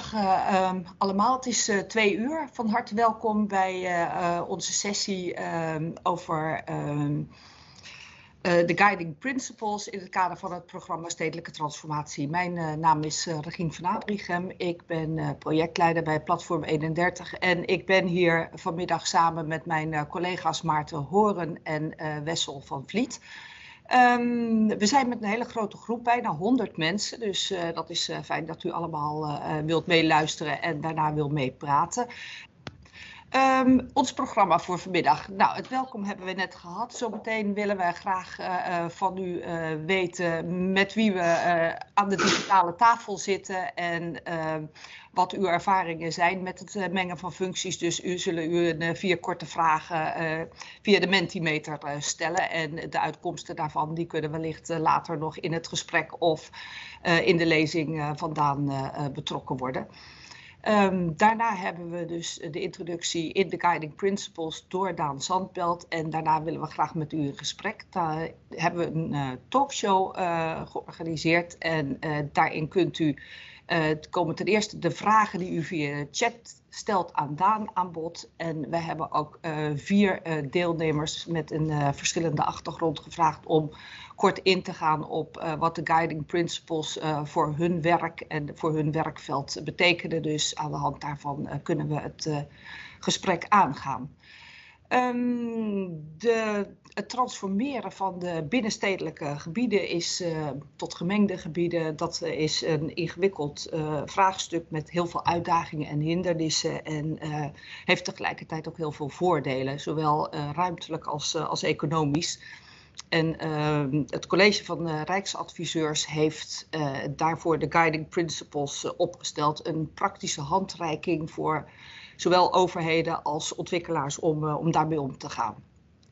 Goedemiddag uh, allemaal. Het is uh, twee uur. Van harte welkom bij uh, onze sessie ehm, over ehm, de Guiding Principles in het kader van het programma Stedelijke Transformatie. Mijn naam is Regine van Abrichem. Ik ben projectleider bij Platform 31 en ik ben hier vanmiddag samen met mijn collega's Maarten Horen en Wessel van Vliet. Um, we zijn met een hele grote groep, bijna 100 mensen. Dus uh, dat is uh, fijn dat u allemaal uh, wilt meeluisteren en daarna wil meepraten. Um, ons programma voor vanmiddag. Nou, het welkom hebben we net gehad. Zometeen willen we graag van u weten met wie we aan de digitale tafel zitten en ehm, wat uw ervaringen zijn met het mengen van functies. Dus u zullen u een, vier korte vragen via de Mentimeter stellen en de uitkomsten daarvan die kunnen wellicht later nog in het gesprek of in de lezing vandaan betrokken worden. Um, daarna hebben we dus de introductie in de Guiding Principles door Daan Zandbelt. En daarna willen we graag met u in gesprek. Daar hebben we een uh, talkshow georganiseerd. En daarin kunt u komen ten eerste de vragen die u via chat stelt aan Daan aan bod. En we hebben ook vier deelnemers met een verschillende achtergrond gevraagd om kort in te gaan op wat de guiding principles voor hun werk en voor hun werkveld betekenen. Dus aan de hand daarvan kunnen we het gesprek aangaan. Um, de, het transformeren van de binnenstedelijke gebieden is tot gemengde gebieden. Dat is een ingewikkeld vraagstuk met heel veel uitdagingen en hindernissen. En heeft tegelijkertijd ook heel veel voordelen, zowel ruimtelijk als, als economisch. En uh, het college van uh, Rijksadviseurs heeft daarvoor de Guiding Principles opgesteld. Een praktische handreiking voor zowel overheden als ontwikkelaars om, om daarmee om te gaan.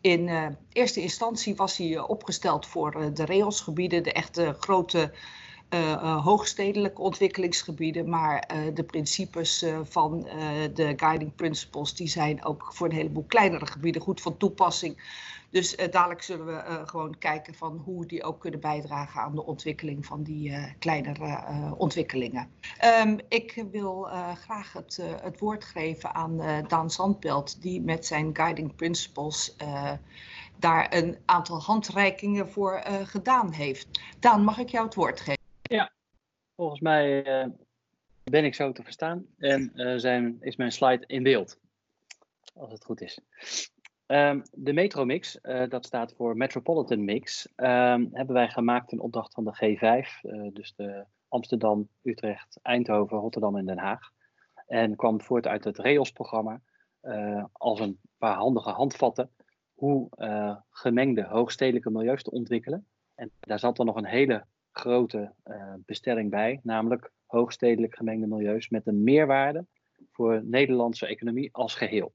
In eerste instantie was hij opgesteld voor de railsgebieden, de echte grote hoogstedelijke ontwikkelingsgebieden. Maar de principes van de Guiding Principles die zijn ook voor een heleboel kleinere gebieden goed van toepassing dus dadelijk zullen we gewoon kijken van hoe die ook kunnen bijdragen aan de ontwikkeling van die kleinere ontwikkelingen. Um, ik wil graag het, het, woord geven aan Daan Zandpelt, die met zijn Guiding Principles daar een aantal handreikingen voor gedaan heeft. Daan, mag ik jou het woord geven? Volgens mij ben ik zo te verstaan en zijn, is mijn slide in beeld, als het goed is. Um, de Metromix, uh, dat staat voor Metropolitan Mix, um, hebben wij gemaakt in opdracht van de G5, uh, eh, dus de Amsterdam, Utrecht, Eindhoven, Rotterdam en Den Haag. En kwam voort uit het REOS-programma als een paar handige handvatten hoe gemengde hoogstedelijke milieus te ontwikkelen. En daar zat dan nog een hele grote bestelling bij, namelijk hoogstedelijk gemengde milieus met een meerwaarde voor Nederlandse economie als geheel.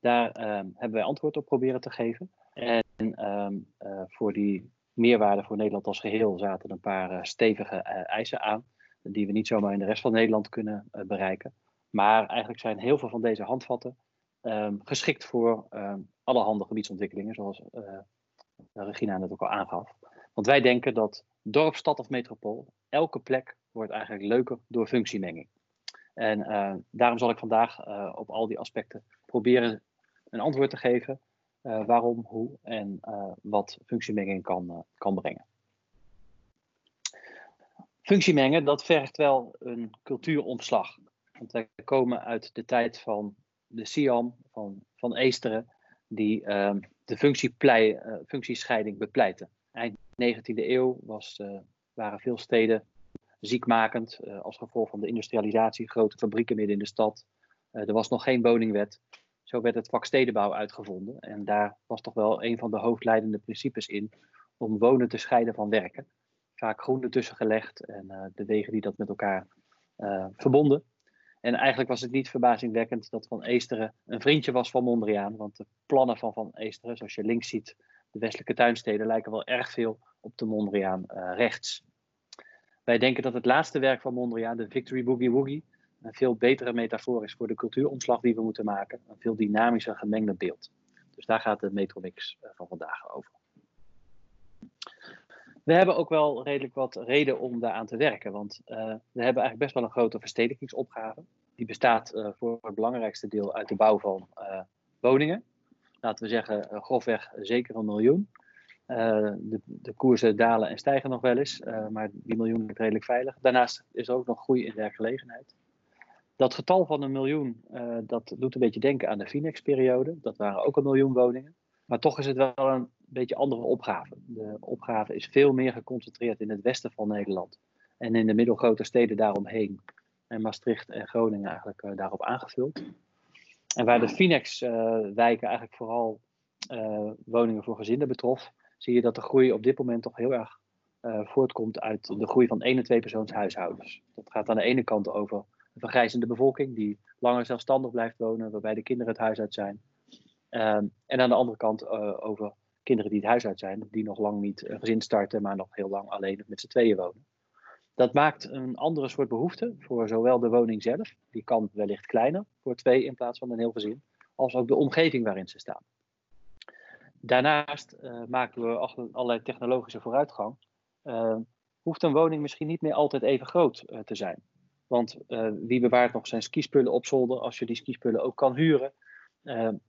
Daar ehm, hebben wij antwoord op proberen te geven. En ehm, eh, voor die meerwaarde voor Nederland als geheel zaten een paar stevige eisen aan, die we niet zomaar in de rest van Nederland kunnen bereiken. Maar eigenlijk zijn heel veel van deze handvatten um, geschikt voor um, allerhande gebiedsontwikkelingen, zoals Regina net ook al aangaf. Want wij denken dat dorp, stad of metropool, elke plek wordt eigenlijk leuker door functiemenging. En daarom zal ik vandaag op al die aspecten proberen een antwoord te geven uh, waarom, hoe en wat functiemenging kan, kan brengen. Functiemengen, dat vergt wel een cultuuromslag. Want wij komen uit de tijd van de Siam, van, van Eesteren, die ehm, de functieplei, functiescheiding bepleiten. Eind 19e eeuw was, waren veel steden ziekmakend als gevolg van de industrialisatie, grote fabrieken midden in de stad. er was nog geen woningwet. Zo werd het vak stedenbouw uitgevonden. En daar was toch wel een van de hoofdleidende principes in om wonen te scheiden van werken. Vaak groen ertussen gelegd en de wegen die dat met elkaar verbonden. En eigenlijk was het niet verbazingwekkend dat Van Eesteren een vriendje was van Mondriaan. Want de plannen van Van Eesteren, zoals je links ziet, de westelijke tuinsteden, lijken wel erg veel op de Mondriaan uh, rechts. Wij denken dat het laatste werk van Mondriaan, de Victory Boogie Woogie, een veel betere metafoor is voor de cultuuromslag die we moeten maken. Een veel dynamischer gemengde beeld. Dus daar gaat de Metromix eh, van vandaag over. We hebben ook wel redelijk wat reden om daaraan te werken, want we hebben eigenlijk best wel een grote verstedelijkingsopgave. Die bestaat voor het belangrijkste deel uit de bouw van woningen. Laten we zeggen, grofweg zeker een miljoen. de, de, koersen dalen en stijgen nog wel eens, maar die miljoen is redelijk veilig. Daarnaast is er ook nog groei in werkgelegenheid. Dat getal van een miljoen, dat doet een beetje denken aan de Finex-periode. Dat waren ook een miljoen woningen. Maar toch is het wel een beetje andere opgave. De opgave is veel meer geconcentreerd in het westen van Nederland. En in de middelgrote steden daaromheen. En Maastricht en Groningen eigenlijk daarop aangevuld. En waar de Finex-wijken uh, eigenlijk vooral woningen voor gezinnen betrof, zie je dat de groei op dit moment toch heel erg voortkomt uit de groei van één en twee persoons huishoudens. Dat gaat aan de ene kant over een vergrijzende bevolking die langer zelfstandig blijft wonen, waarbij de kinderen het huis uit zijn. Um, en aan de andere kant over kinderen die het huis uit zijn, die nog lang niet een gezin starten, maar nog heel lang alleen met z'n tweeën wonen. Dat maakt een andere soort behoefte voor zowel de woning zelf, die kan wellicht kleiner voor twee in plaats van een heel gezin, als ook de omgeving waarin ze staan. Daarnaast uh, maken we allerlei technologische vooruitgang. Uh, hoeft een woning misschien niet meer altijd even groot uh, te zijn. Want wie bewaart nog zijn skispullen op zolder als je die skispullen ook kan huren?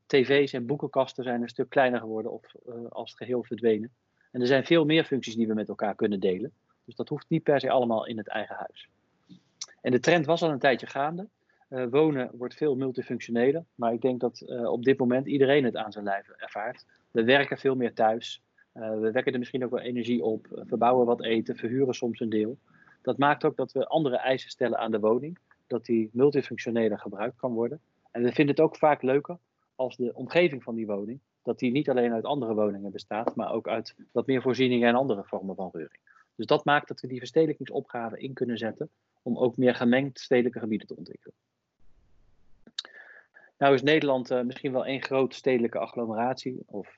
Tv's en boekenkasten zijn een stuk kleiner geworden of als geheel verdwenen. En er zijn veel meer functies die we met elkaar kunnen delen. Dus dat hoeft niet per se allemaal in het eigen huis. En de trend was al een tijdje gaande. wonen wordt veel multifunctioneler. Maar ik denk dat op dit moment iedereen het aan zijn lijf ervaart. We werken veel meer thuis. we wekken er misschien ook wel energie op. verbouwen wat eten. Verhuren soms een deel. Dat maakt ook dat we andere eisen stellen aan de woning, dat die multifunctioneler gebruikt kan worden. En we vinden het ook vaak leuker als de omgeving van die woning, dat die niet alleen uit andere woningen bestaat, maar ook uit wat meer voorzieningen en andere vormen van reuring. Dus dat maakt dat we die verstedelijkingsopgave in kunnen zetten om ook meer gemengd stedelijke gebieden te ontwikkelen. Nou is Nederland uh, misschien wel één groot stedelijke agglomeratie, of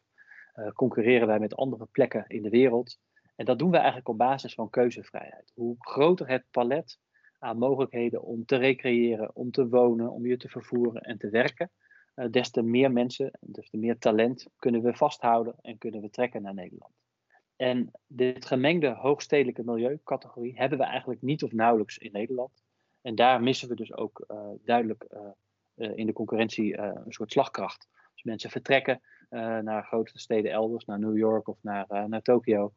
uh, concurreren wij met andere plekken in de wereld. En dat doen we eigenlijk op basis van keuzevrijheid. Hoe groter het palet aan mogelijkheden om te recreëren, om te wonen, om je te vervoeren en te werken, uh, des te meer mensen, des te meer talent kunnen we vasthouden en kunnen we trekken naar Nederland. En dit gemengde hoogstedelijke milieucategorie hebben we eigenlijk niet of nauwelijks in Nederland. En daar missen we dus ook uh, duidelijk uh, in de concurrentie een soort slagkracht. Als mensen vertrekken naar grote steden elders, naar New York of naar, naar Tokio,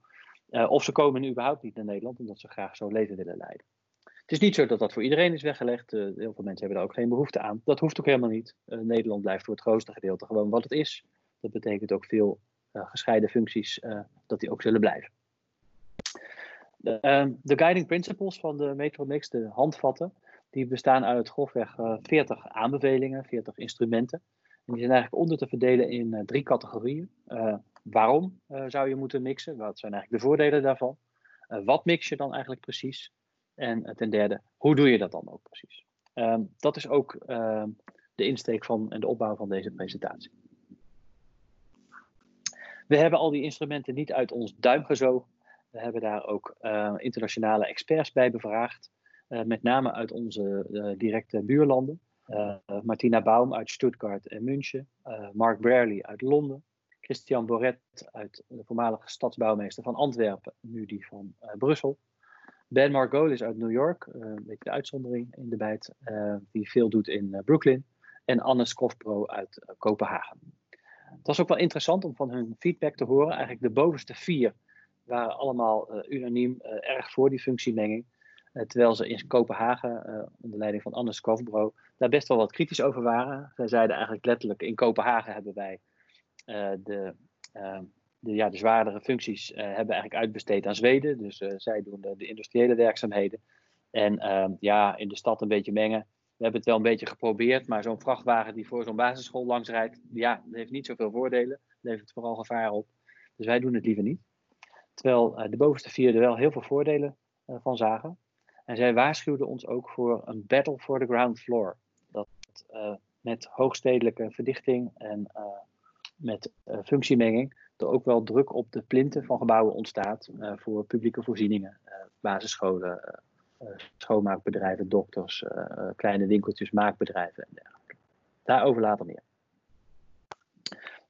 of ze komen überhaupt niet naar Nederland omdat ze graag zo'n leven willen leiden. Het is niet zo dat dat voor iedereen is weggelegd. Heel veel mensen hebben daar ook geen behoefte aan. Dat hoeft ook helemaal niet. Nederland blijft voor het grootste gedeelte gewoon wat het is. Dat betekent ook veel gescheiden functies dat die ook zullen blijven. De, ehm, de, guiding principles van de Metromix, de handvatten, die bestaan uit grofweg 40 aanbevelingen, 40 instrumenten. En die zijn eigenlijk onder te verdelen in drie categorieën waarom zou je moeten mixen? Wat zijn eigenlijk de voordelen daarvan? Wat mix je dan eigenlijk precies? En ten derde, hoe doe je dat dan ook precies? Ehm, dat is ook ehm, de insteek van en de opbouw van deze presentatie. We hebben al die instrumenten niet uit ons duim gezogen. We hebben daar ook internationale experts bij bevraagd. met name uit onze directe buurlanden. Martina Baum uit Stuttgart en München. Mark Braley uit Londen. Christian Boret uit de voormalige stadsbouwmeester van Antwerpen, nu die van Brussel. Ben Margolis uit New York, een beetje de uitzondering in de bijt, die veel doet in Brooklyn. En Anne Skofpro uit Kopenhagen. Het was ook wel interessant om van hun feedback te horen. Eigenlijk de bovenste vier waren allemaal unaniem erg voor die functiemenging. terwijl ze in Kopenhagen, onder leiding van Anne Skofbro, daar best wel wat kritisch over waren. Zij zeiden eigenlijk letterlijk: in Kopenhagen hebben wij de, de, ja, de zwaardere functies hebben eigenlijk uitbesteed aan Zweden. Dus zij doen de, de, industriële werkzaamheden. En ja, in de stad een beetje mengen. We hebben het wel een beetje geprobeerd, maar zo'n vrachtwagen die voor zo'n basisschool langs rijdt, ja, heeft niet zoveel voordelen. Levert vooral gevaar op. Dus wij doen het liever niet. Terwijl de bovenste vier er wel heel veel voordelen van zagen. En zij waarschuwden ons ook voor een battle for the ground floor. Dat met hoogstedelijke verdichting en met functiemenging er ook wel druk op de plinten van gebouwen ontstaat voor publieke voorzieningen, basisscholen, schoonmaakbedrijven, dokters, kleine winkeltjes, maakbedrijven en dergelijke. Daarover later meer.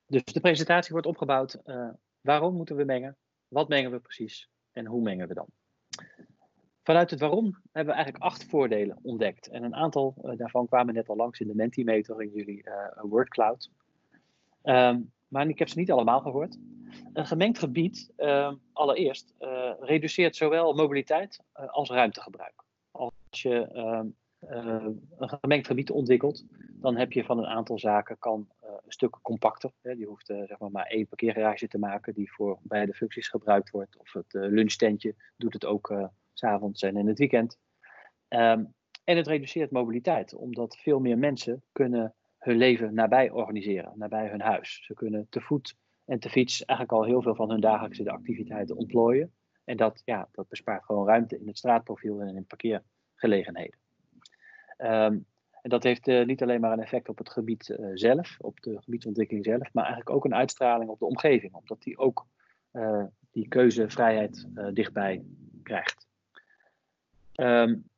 Dus de presentatie wordt opgebouwd. waarom moeten we mengen? Wat mengen we precies? en hoe mengen we dan? Vanuit het waarom hebben we eigenlijk acht voordelen ontdekt. En een aantal daarvan kwamen net al langs in de Mentimeter in jullie uh, wordcloud. Um, maar ik heb ze niet allemaal gehoord. Een gemengd gebied, uh, allereerst, uh, reduceert zowel mobiliteit uh, als ruimtegebruik. Als je ehm, een gemengd gebied ontwikkelt, dan heb je van een aantal zaken kan een stuk compacter. Hè. Je hoeft zeg maar, maar één parkeergarage te maken die voor beide functies gebruikt wordt. Of het lunchtentje doet het ook s'avonds en in het weekend. Um, en het reduceert mobiliteit, omdat veel meer mensen kunnen hun leven nabij organiseren, nabij hun huis. Ze kunnen te voet en te fiets eigenlijk al heel veel van hun dagelijkse activiteiten ontplooien. En dat, ja, dat bespaart gewoon ruimte in het straatprofiel en in parkeergelegenheden. Um, en dat heeft uh, niet alleen maar een effect op het gebied uh, zelf, op de gebiedsontwikkeling zelf, maar eigenlijk ook een uitstraling op de omgeving, omdat die ook uh, die keuzevrijheid dichtbij krijgt. Um,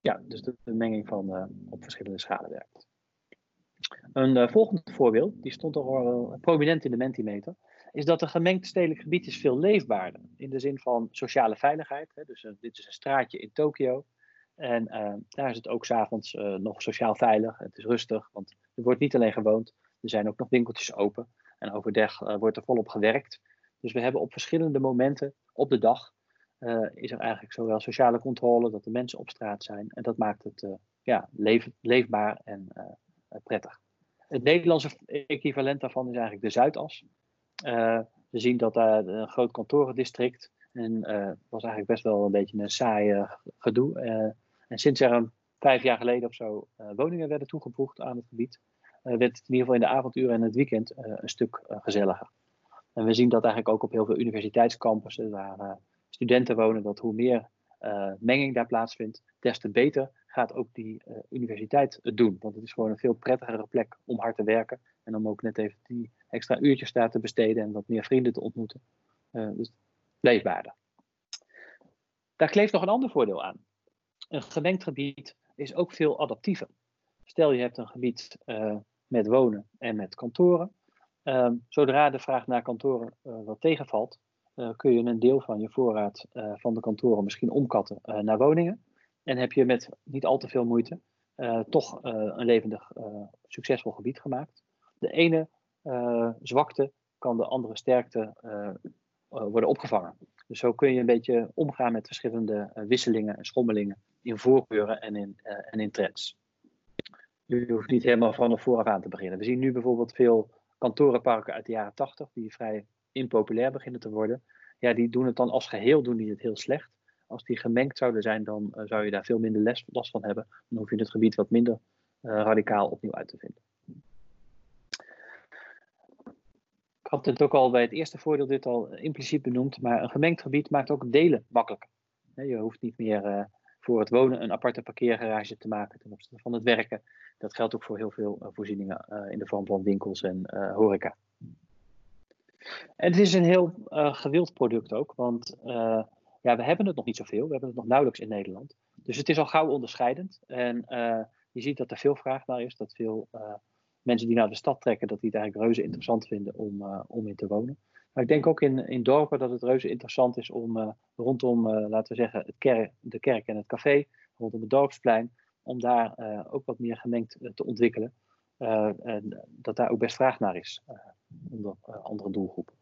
ja, dus de, de menging van op verschillende schalen werkt. Een uh, volgend voorbeeld, die stond al uh, prominent in de Mentimeter, is dat een gemengd stedelijk gebied is veel leefbaarder. In de zin van sociale veiligheid. Hè, dus dit is een straatje in Tokio. En daar is het ook s'avonds nog sociaal veilig. Het is rustig, want er wordt niet alleen gewoond. Er zijn ook nog winkeltjes open. En overdag wordt er volop gewerkt. Dus we hebben op verschillende momenten op de dag is er eigenlijk zowel sociale controle, dat de mensen op straat zijn. En dat maakt het ja, leef, leefbaar en prettig. Het Nederlandse equivalent daarvan is eigenlijk de Zuidas. we zien dat daar een groot kantorendistrict. En dat was eigenlijk best wel een beetje een saai gedoe. en sinds er een vijf jaar geleden of zo woningen werden toegevoegd aan het gebied, werd het in ieder geval in de avonduren en het weekend een stuk gezelliger. En we zien dat eigenlijk ook op heel veel universiteitscampussen, waar studenten wonen, dat hoe meer menging daar plaatsvindt, des te beter gaat ook die uh, universiteit het doen. Want het is gewoon een veel prettigere plek om hard te werken en om ook net even die extra uurtjes daar te besteden en wat meer vrienden te ontmoeten. Uh, dus leefbaarder. Daar kleeft nog een ander voordeel aan. Een gemengd gebied is ook veel adaptiever. Stel je hebt een gebied met wonen en met kantoren. Ehm, zodra de vraag naar kantoren wat tegenvalt, kun je een deel van je voorraad van de kantoren misschien omkatten naar woningen. En heb je met niet al te veel moeite toch een levendig, succesvol gebied gemaakt. De ene zwakte kan de andere sterkte worden opgevangen. Dus zo kun je een beetje omgaan met verschillende wisselingen en schommelingen in voorkeuren en in, en in trends. Je hoeft niet helemaal van de vooraf aan te beginnen. We zien nu bijvoorbeeld veel kantorenparken uit de jaren 80 die vrij impopulair beginnen te worden, ja, die doen het dan als geheel doen die het heel slecht. Als die gemengd zouden zijn, dan uh, zou je daar veel minder last van hebben. Dan hoef je het gebied wat minder uh, radicaal opnieuw uit te vinden. Ik had het ook al bij het eerste voordeel dit al impliciet benoemd, maar een gemengd gebied maakt ook delen makkelijker. Je hoeft niet meer voor het wonen een aparte parkeergarage te maken ten opzichte van het werken. Dat geldt ook voor heel veel voorzieningen in de vorm van winkels en horeca. En het is een heel gewild product ook, want ja, we hebben het nog niet zoveel. We hebben het nog nauwelijks in Nederland. Dus het is al gauw onderscheidend. En uh, je ziet dat er veel vraag naar is, dat veel mensen die naar de stad trekken, dat die het eigenlijk reuze interessant vinden om, om in te wonen. Maar ik denk ook in, in dorpen dat het reuze interessant is om rondom, laten we zeggen, het kerk, de kerk en het café, rondom het dorpsplein, om daar ook wat meer gemengd te ontwikkelen. en dat daar ook best vraag naar is onder andere doelgroepen.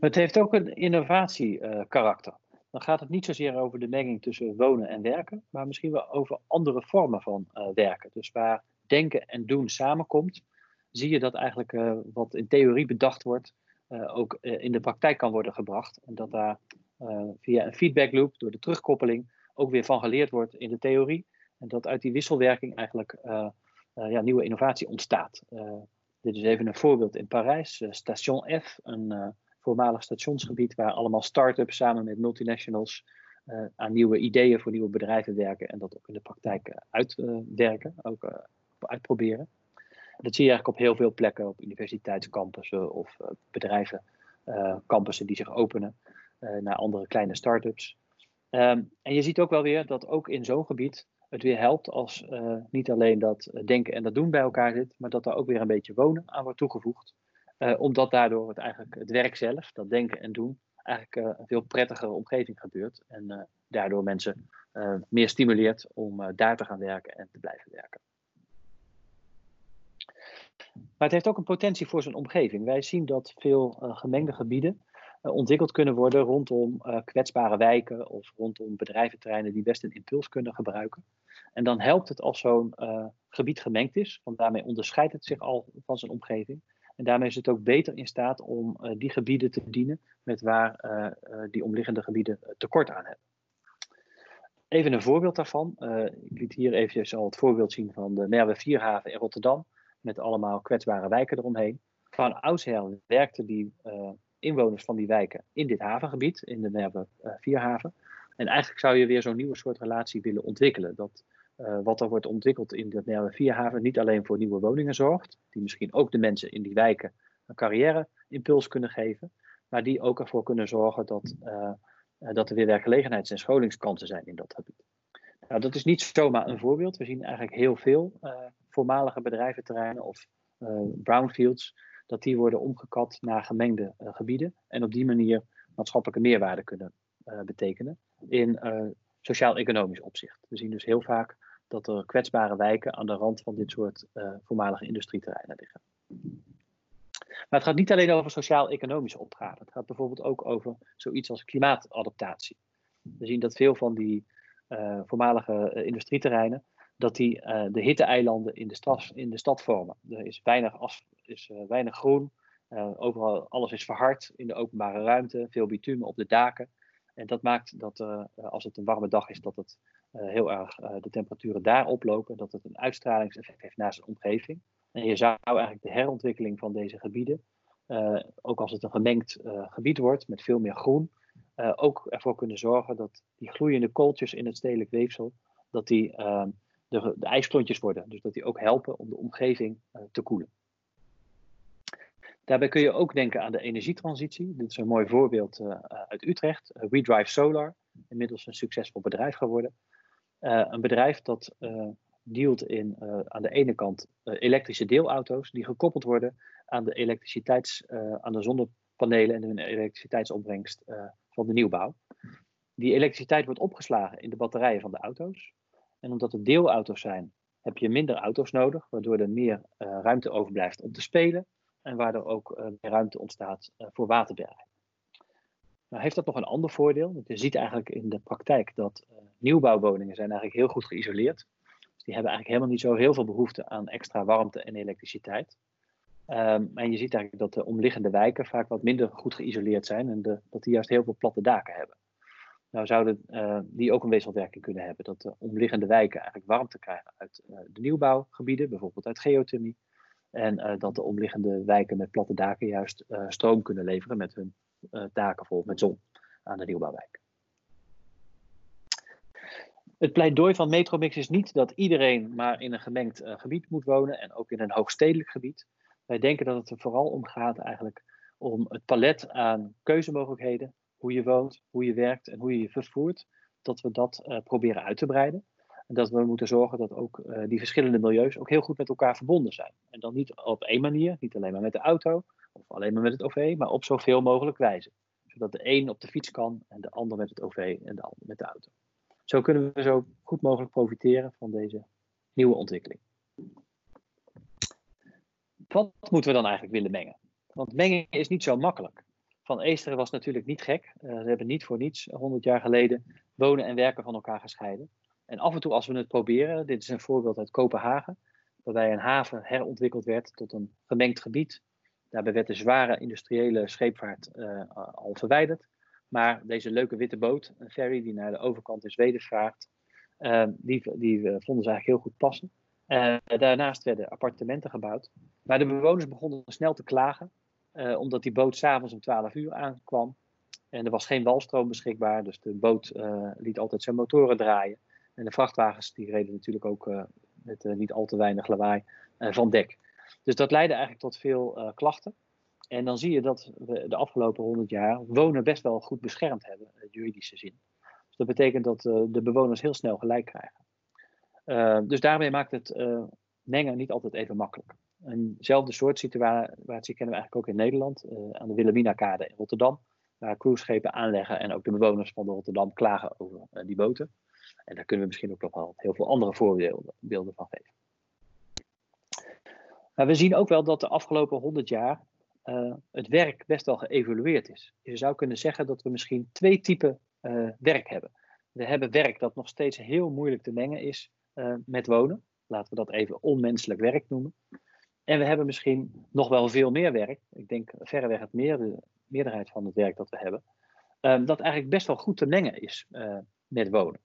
Het heeft ook een innovatiekarakter. Uh, dan gaat het niet zozeer over de menging tussen wonen en werken, maar misschien wel over andere vormen van uh, werken. Dus waar denken en doen samenkomt, zie je dat eigenlijk uh, wat in theorie bedacht wordt, ook in de praktijk kan worden gebracht. En dat daar via een feedback loop, door de terugkoppeling, ook weer van geleerd wordt in de theorie. En dat uit die wisselwerking eigenlijk ja, nieuwe innovatie ontstaat. Dit is even een voorbeeld in Parijs, Station F, een voormalig stationsgebied waar allemaal start-ups samen met multinationals aan nieuwe ideeën voor nieuwe bedrijven werken en dat ook in de praktijk uitwerken, ook uitproberen. Dat zie je eigenlijk op heel veel plekken, op universiteitscampussen of bedrijven, campussen die zich openen naar andere kleine start-ups. Um, en je ziet ook wel weer dat ook in zo'n gebied het weer helpt als niet alleen dat denken en dat doen bij elkaar zit, maar dat er ook weer een beetje wonen aan wordt toegevoegd. Omdat daardoor het, eigenlijk het werk zelf, dat denken en doen, eigenlijk een veel prettigere omgeving gebeurt. En daardoor mensen meer stimuleert om daar te gaan werken en te blijven werken. Maar het heeft ook een potentie voor zijn omgeving. Wij zien dat veel gemengde gebieden ontwikkeld kunnen worden rondom kwetsbare wijken of rondom bedrijventerreinen die best een impuls kunnen gebruiken. En dan helpt het als zo'n gebied gemengd is, want daarmee onderscheidt het zich al van zijn omgeving. En daarmee is het ook beter in staat om die gebieden te bedienen met waar die omliggende gebieden tekort aan hebben. Even een voorbeeld daarvan. ik liet hier eventjes al het voorbeeld zien van de Merwe Vierhaven in Rotterdam, met allemaal kwetsbare wijken eromheen. Van oudsher werkte die inwoners van die wijken in dit havengebied, in de Merwe Vierhaven. En eigenlijk zou je weer zo'n nieuwe soort relatie willen ontwikkelen. Dat uh, wat er wordt ontwikkeld in de Vierhaven niet alleen voor nieuwe woningen zorgt, die misschien ook de mensen in die wijken een carrière-impuls kunnen geven, maar die ook ervoor kunnen zorgen dat, uh, dat er weer werkgelegenheids- en scholingskansen zijn in dat gebied. Nou, dat is niet zomaar een voorbeeld. We zien eigenlijk heel veel voormalige bedrijventerreinen of brownfields dat die worden omgekat naar gemengde gebieden en op die manier maatschappelijke meerwaarde kunnen betekenen in sociaal-economisch opzicht. We zien dus heel vaak dat er kwetsbare wijken aan de rand van dit soort voormalige industrieterreinen liggen. Maar het gaat niet alleen over sociaal-economische opgaven. Het gaat bijvoorbeeld ook over zoiets als klimaatadaptatie. We zien dat veel van die voormalige industrieterreinen dat die de hitteeilanden in de, stad, in de stad vormen. Er is weinig, is, weinig groen, overal alles is verhard in de openbare ruimte, veel bitumen op de daken. En dat maakt dat als het een warme dag is, dat het heel erg de temperaturen daar oplopen, dat het een uitstralingseffect heeft naar zijn omgeving. En je zou eigenlijk de herontwikkeling van deze gebieden, ook als het een gemengd gebied wordt met veel meer groen, ook ervoor kunnen zorgen dat die gloeiende kooltjes in het stedelijk weefsel, dat die ehm, de, de ijsklontjes worden. Dus dat die ook helpen om de omgeving te koelen. Daarbij kun je ook denken aan de energietransitie. Dit is een mooi voorbeeld uit Utrecht. WeDrive Solar, inmiddels een succesvol bedrijf geworden. Een bedrijf dat dealt in aan de ene kant elektrische deelauto's die gekoppeld worden aan de elektriciteits, aan de zonnepanelen en de elektriciteitsopbrengst van de nieuwbouw. Die elektriciteit wordt opgeslagen in de batterijen van de auto's. En omdat het deelauto's zijn, heb je minder auto's nodig, waardoor er meer uh, ruimte overblijft om te spelen en waardoor ook uh, meer ruimte ontstaat uh, voor waterbergen. Nou heeft dat nog een ander voordeel. Je ziet eigenlijk in de praktijk dat nieuwbouwwoningen zijn eigenlijk heel goed geïsoleerd. Dus die hebben eigenlijk helemaal niet zo heel veel behoefte aan extra warmte en elektriciteit. Um, en je ziet eigenlijk dat de omliggende wijken vaak wat minder goed geïsoleerd zijn en de, dat die juist heel veel platte daken hebben. Nou zouden uh, die ook een wisselwerking kunnen hebben. Dat de omliggende wijken eigenlijk warmte krijgen uit uh, de nieuwbouwgebieden, bijvoorbeeld uit geothermie. En uh, dat de omliggende wijken met platte daken juist stroom kunnen leveren met hun daken vol met zon aan de nieuwbouwwijk. Het pleidooi van Metromix is niet dat iedereen maar in een gemengd gebied moet wonen en ook in een hoogstedelijk gebied. Wij denken dat het er vooral om gaat eigenlijk om het palet aan keuzemogelijkheden hoe je woont, hoe je werkt en hoe je je vervoert, dat we dat uh, proberen uit te breiden. En dat we moeten zorgen dat ook uh, die verschillende milieus ook heel goed met elkaar verbonden zijn. En dan niet op één manier, niet alleen maar met de auto of alleen maar met het OV, maar op zoveel mogelijk wijze. Zodat de een op de fiets kan en de ander met het OV en de ander met de auto. Zo kunnen we zo goed mogelijk profiteren van deze nieuwe ontwikkeling. Wat moeten we dan eigenlijk willen mengen? Want mengen is niet zo makkelijk. Van Eesteren was natuurlijk niet gek. Uh, ze hebben niet voor niets 100 jaar geleden wonen en werken van elkaar gescheiden. En af en toe als we het proberen, dit is een voorbeeld uit Kopenhagen, waarbij een haven herontwikkeld werd tot een gemengd gebied. Daarbij werd de zware industriële scheepvaart uh, al verwijderd. Maar deze leuke witte boot, een ferry die naar de overkant in Zweden vaart, uh, die, die vonden ze eigenlijk heel goed passen. daarnaast werden appartementen gebouwd. Maar de bewoners begonnen snel te klagen uh, omdat die boot s'avonds om 12 uur aankwam. En er was geen walstroom beschikbaar, dus de boot liet altijd zijn motoren draaien. En de vrachtwagens die reden natuurlijk ook met niet al te weinig lawaai van dek. Dus dat leidde eigenlijk tot veel klachten. En dan zie je dat we de afgelopen 100 jaar wonen best wel goed beschermd hebben, in juridische zin. Dus dat betekent dat de bewoners heel snel gelijk krijgen. dus daarmee maakt het mengen niet altijd even makkelijk. Eenzelfde soort situatie kennen we eigenlijk ook in Nederland, aan de Wilhelmina-kade in Rotterdam, waar cruiseschepen aanleggen en ook de bewoners van de Rotterdam klagen over die boten. En daar kunnen we misschien ook nog wel heel veel andere voorbeelden van geven. Maar we zien ook wel dat de afgelopen 100 jaar uh, het werk best wel geëvolueerd is. Je zou kunnen zeggen dat we misschien twee typen uh, werk hebben. We hebben werk dat nog steeds heel moeilijk te mengen is uh, met wonen. Laten we dat even onmenselijk werk noemen. En we hebben misschien nog wel veel meer werk. Ik denk verreweg het meer, de meerderheid van het werk dat we hebben. dat eigenlijk best wel goed te mengen is met wonen.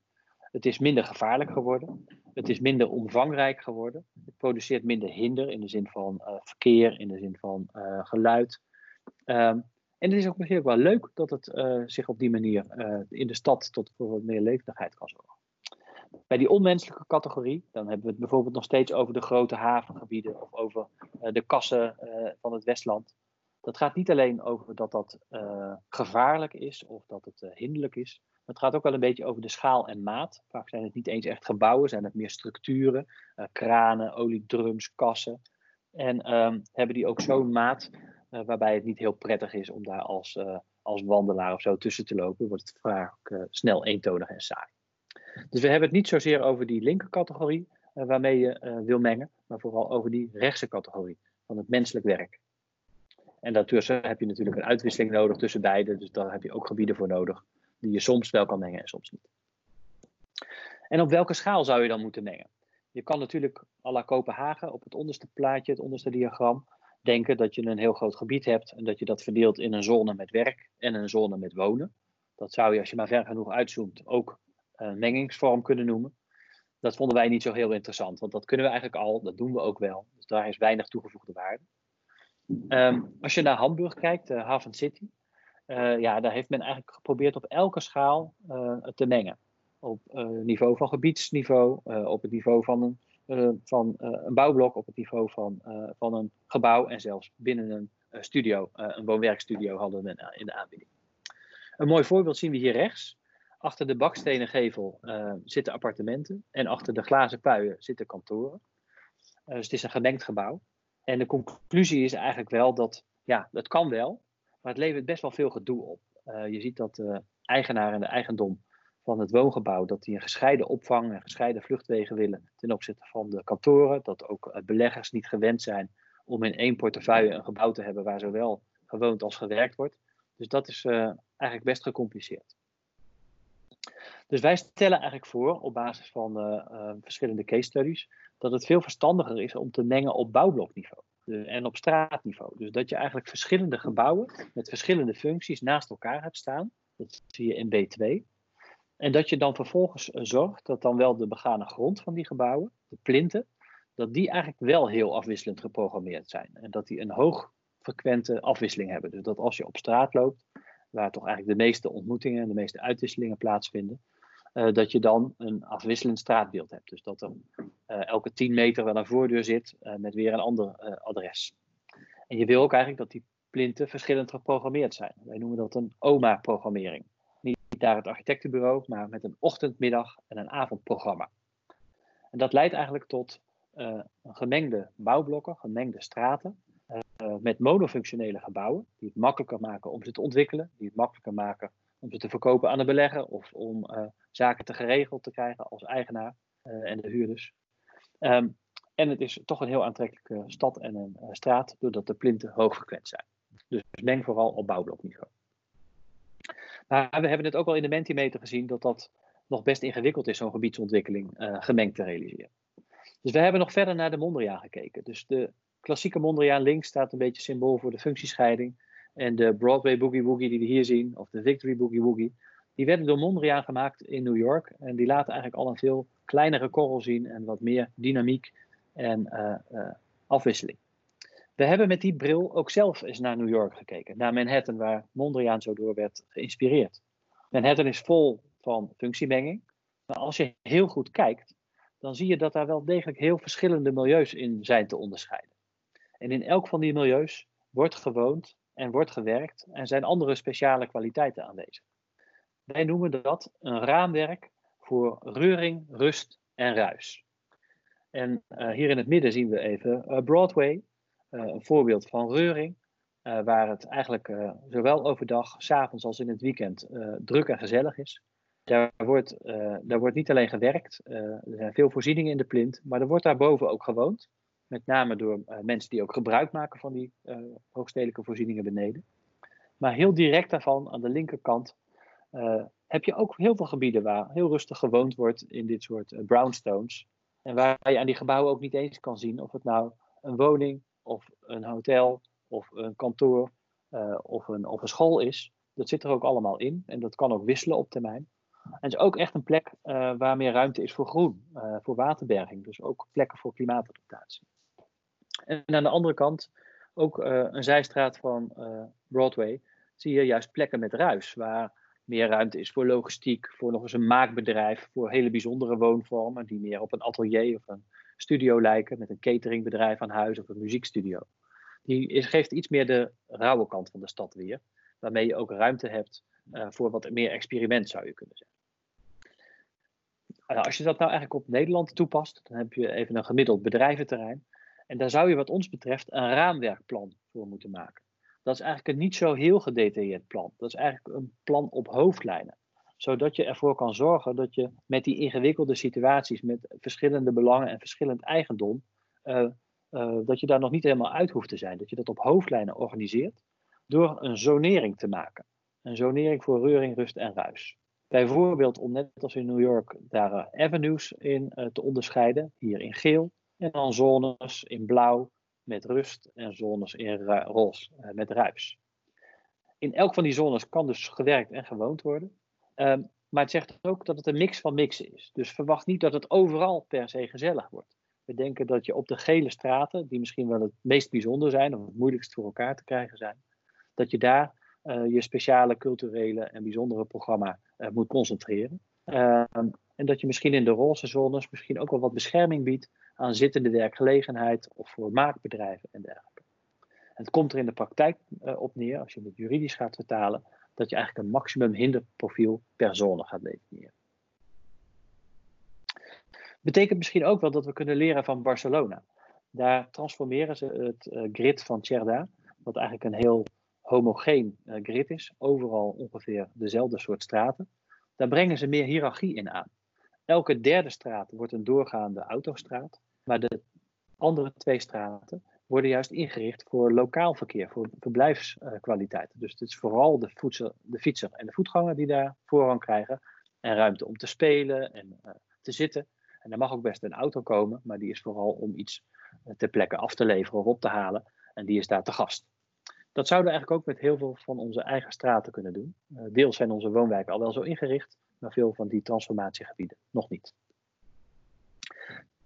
Het is minder gevaarlijk geworden. Het is minder omvangrijk geworden. Het produceert minder hinder in de zin van uh, verkeer, in de zin van uh, geluid. Um, en het is ook misschien ook wel leuk dat het uh, zich op die manier in de stad tot voor meer levendigheid kan zorgen. Bij die onmenselijke categorie, dan hebben we het bijvoorbeeld nog steeds over de grote havengebieden of over de kassen van het Westland. Dat gaat niet alleen over dat dat gevaarlijk is of dat het hinderlijk is, het gaat ook wel een beetje over de schaal en maat. Vaak zijn het niet eens echt gebouwen, zijn het meer structuren, uh, kranen, oliedrums, kassen. En um, hebben die ook zo'n maat uh, waarbij het niet heel prettig is om daar als, uh, als wandelaar of zo tussen te lopen. Wordt het vaak snel eentonig en saai. Dus we hebben het niet zozeer over die linkercategorie waarmee je wil mengen, maar vooral over die rechtse categorie van het menselijk werk. En daartussen heb je natuurlijk een uitwisseling nodig tussen beide, dus daar heb je ook gebieden voor nodig die je soms wel kan mengen en soms niet. En op welke schaal zou je dan moeten mengen? Je kan natuurlijk à la Kopenhagen op het onderste plaatje, het onderste diagram, denken dat je een heel groot gebied hebt en dat je dat verdeelt in een zone met werk en een zone met wonen. Dat zou je, als je maar ver genoeg uitzoomt, ook een mengingsvorm kunnen noemen. Dat vonden wij niet zo heel interessant, want dat kunnen we eigenlijk al, dat doen we ook wel. Dus daar is weinig toegevoegde waarde. Um, als je naar Hamburg kijkt, de Haven City, uh, ja, daar heeft men eigenlijk geprobeerd op elke schaal uh, te mengen. Op uh, niveau van gebiedsniveau, op het niveau van een, van, een bouwblok, op het niveau van, van een gebouw en zelfs binnen een studio, een woonwerkstudio hadden we in de aanbieding. Een mooi voorbeeld zien we hier rechts. Achter de bakstenen gevel zitten appartementen en achter de glazen puien zitten kantoren. dus het is een gemengd gebouw. En de conclusie is eigenlijk wel dat, ja, dat kan wel, maar het levert best wel veel gedoe op. Uh, je ziet dat de eigenaar en de eigendom van het woongebouw, dat die een gescheiden opvang en gescheiden vluchtwegen willen ten opzichte van de kantoren. Dat ook eh, beleggers niet gewend zijn om in één portefeuille een gebouw te hebben waar zowel gewoond als gewerkt wordt. Dus dat is eigenlijk best gecompliceerd. Dus wij stellen eigenlijk voor, op basis van verschillende case studies, dat het veel verstandiger is om te mengen op bouwblokniveau en op straatniveau. Dus dat je eigenlijk verschillende gebouwen met verschillende functies naast elkaar hebt staan. Dat zie je in B2. En dat je dan vervolgens eh, zorgt dat dan wel de begane grond van die gebouwen, de plinten, dat die eigenlijk wel heel afwisselend geprogrammeerd zijn. En dat die een hoogfrequente afwisseling hebben. Dus dat als je op straat loopt, waar toch eigenlijk de meeste ontmoetingen en de meeste uitwisselingen plaatsvinden, uh, dat je dan een afwisselend straatbeeld hebt. Dus dat er uh, elke 10 meter wel een voordeur zit uh, met weer een ander adres. En je wil ook eigenlijk dat die plinten verschillend geprogrammeerd zijn. Wij noemen dat een OMA-programmering. Niet daar het architectenbureau, maar met een ochtend, middag en een avondprogramma. En dat leidt eigenlijk tot gemengde bouwblokken, gemengde straten, met monofunctionele gebouwen, die het makkelijker maken om ze te ontwikkelen, die het makkelijker maken om ze te verkopen aan de belegger of om zaken te geregeld te krijgen als eigenaar uh, en de huurders. Um, en het is toch een heel aantrekkelijke stad en een uh, straat, doordat de plinten hoogfrequent zijn. Dus meng vooral op bouwblokniveau. Maar we hebben het ook al in de Mentimeter gezien dat dat nog best ingewikkeld is, zo'n gebiedsontwikkeling gemengd te realiseren. Dus we hebben nog verder naar de Mondriaan gekeken. Dus de klassieke Mondriaan links staat een beetje symbool voor de functiescheiding. En de Broadway Boogie Woogie die we hier zien, of de Victory Boogie Woogie, die werden door Mondriaan gemaakt in New York. En die laten eigenlijk al een veel kleinere korrel zien en wat meer dynamiek en uh, uh, afwisseling. We hebben met die bril ook zelf eens naar New York gekeken, naar Manhattan, waar Mondriaan zo door werd geïnspireerd. Manhattan is vol van functiemenging, maar als je heel goed kijkt, dan zie je dat daar wel degelijk heel verschillende milieus in zijn te onderscheiden. En in elk van die milieus wordt gewoond en wordt gewerkt en zijn andere speciale kwaliteiten aanwezig. Wij noemen dat een raamwerk voor reuring, rust en ruis. En hier in het midden zien we even Broadway, een voorbeeld van reuring. waar het eigenlijk zowel overdag, s avonds als in het weekend druk en gezellig is. Daar wordt, daar wordt niet alleen gewerkt, er zijn veel voorzieningen in de plint, maar er wordt daarboven ook gewoond. Met name door mensen die ook gebruik maken van die hoogstedelijke voorzieningen beneden. Maar heel direct daarvan, aan de linkerkant, heb je ook heel veel gebieden waar heel rustig gewoond wordt in dit soort uh, brownstones. En waar je aan die gebouwen ook niet eens kan zien of het nou een woning of een hotel of een kantoor uh, of, een, of een school is. Dat zit er ook allemaal in en dat kan ook wisselen op termijn. En het is ook echt een plek waar meer ruimte is voor groen, voor waterberging. Dus ook plekken voor klimaatadaptatie. En aan de andere kant ook een zijstraat van Broadway zie je juist plekken met ruis, waar meer ruimte is voor logistiek, voor nog eens een maakbedrijf, voor hele bijzondere woonvormen die meer op een atelier of een studio lijken, met een cateringbedrijf aan huis of een muziekstudio. Die geeft iets meer de rauwe kant van de stad weer, waarmee je ook ruimte hebt uh, voor wat meer experiment, zou je kunnen zeggen. Uh, als je dat nou eigenlijk op Nederland toepast, dan heb je even een gemiddeld bedrijventerrein. En daar zou je wat ons betreft een raamwerkplan voor moeten maken. Dat is eigenlijk een niet zo heel gedetailleerd plan. Dat is eigenlijk een plan op hoofdlijnen. Zodat je ervoor kan zorgen dat je met die ingewikkelde situaties, met verschillende belangen en verschillend eigendom, uh, uh, dat je daar nog niet helemaal uit hoeft te zijn. Dat je dat op hoofdlijnen organiseert door een zonering te maken. Een zonering voor reuring, rust en ruis. Bijvoorbeeld om net als in New York daar avenues in te onderscheiden, hier in geel, en dan zones in blauw, met rust en zones in roze eh, met ruis. In elk van die zones kan dus gewerkt en gewoond worden. Ehm, maar het zegt ook dat het een mix van mixen is. Dus verwacht niet dat het overal per se gezellig wordt. We denken dat je op de gele straten, die misschien wel het meest bijzonder zijn of het moeilijkst voor elkaar te krijgen zijn, dat je daar uh, je speciale culturele en bijzondere programma uh, moet concentreren. Ehm, en dat je misschien in de roze zones misschien ook wel wat bescherming biedt aan zittende werkgelegenheid of voor maakbedrijven en dergelijke. het komt er in de praktijk uh, op neer, als je het juridisch gaat vertalen, dat je eigenlijk een maximum hinderprofiel per zone gaat definiëren. Betekent misschien ook wel dat we kunnen leren van Barcelona. Daar transformeren ze het uh, grid van Cerda, wat eigenlijk een heel homogeen uh, grid is, overal ongeveer dezelfde soort straten. Daar brengen ze meer hiërarchie in aan. Elke derde straat wordt een doorgaande autostraat. Maar de andere twee straten worden juist ingericht voor lokaal verkeer, voor verblijfskwaliteit. Dus het is vooral de, voedsel, de fietser en de voetganger die daar voorrang krijgen. En ruimte om te spelen en uh, te zitten. En er mag ook best een auto komen, maar die is vooral om iets uh, ter plekke af te leveren of op te halen. En die is daar te gast. Dat zouden we eigenlijk ook met heel veel van onze eigen straten kunnen doen. Uh, deels zijn onze woonwijken al wel zo ingericht, maar veel van die transformatiegebieden nog niet.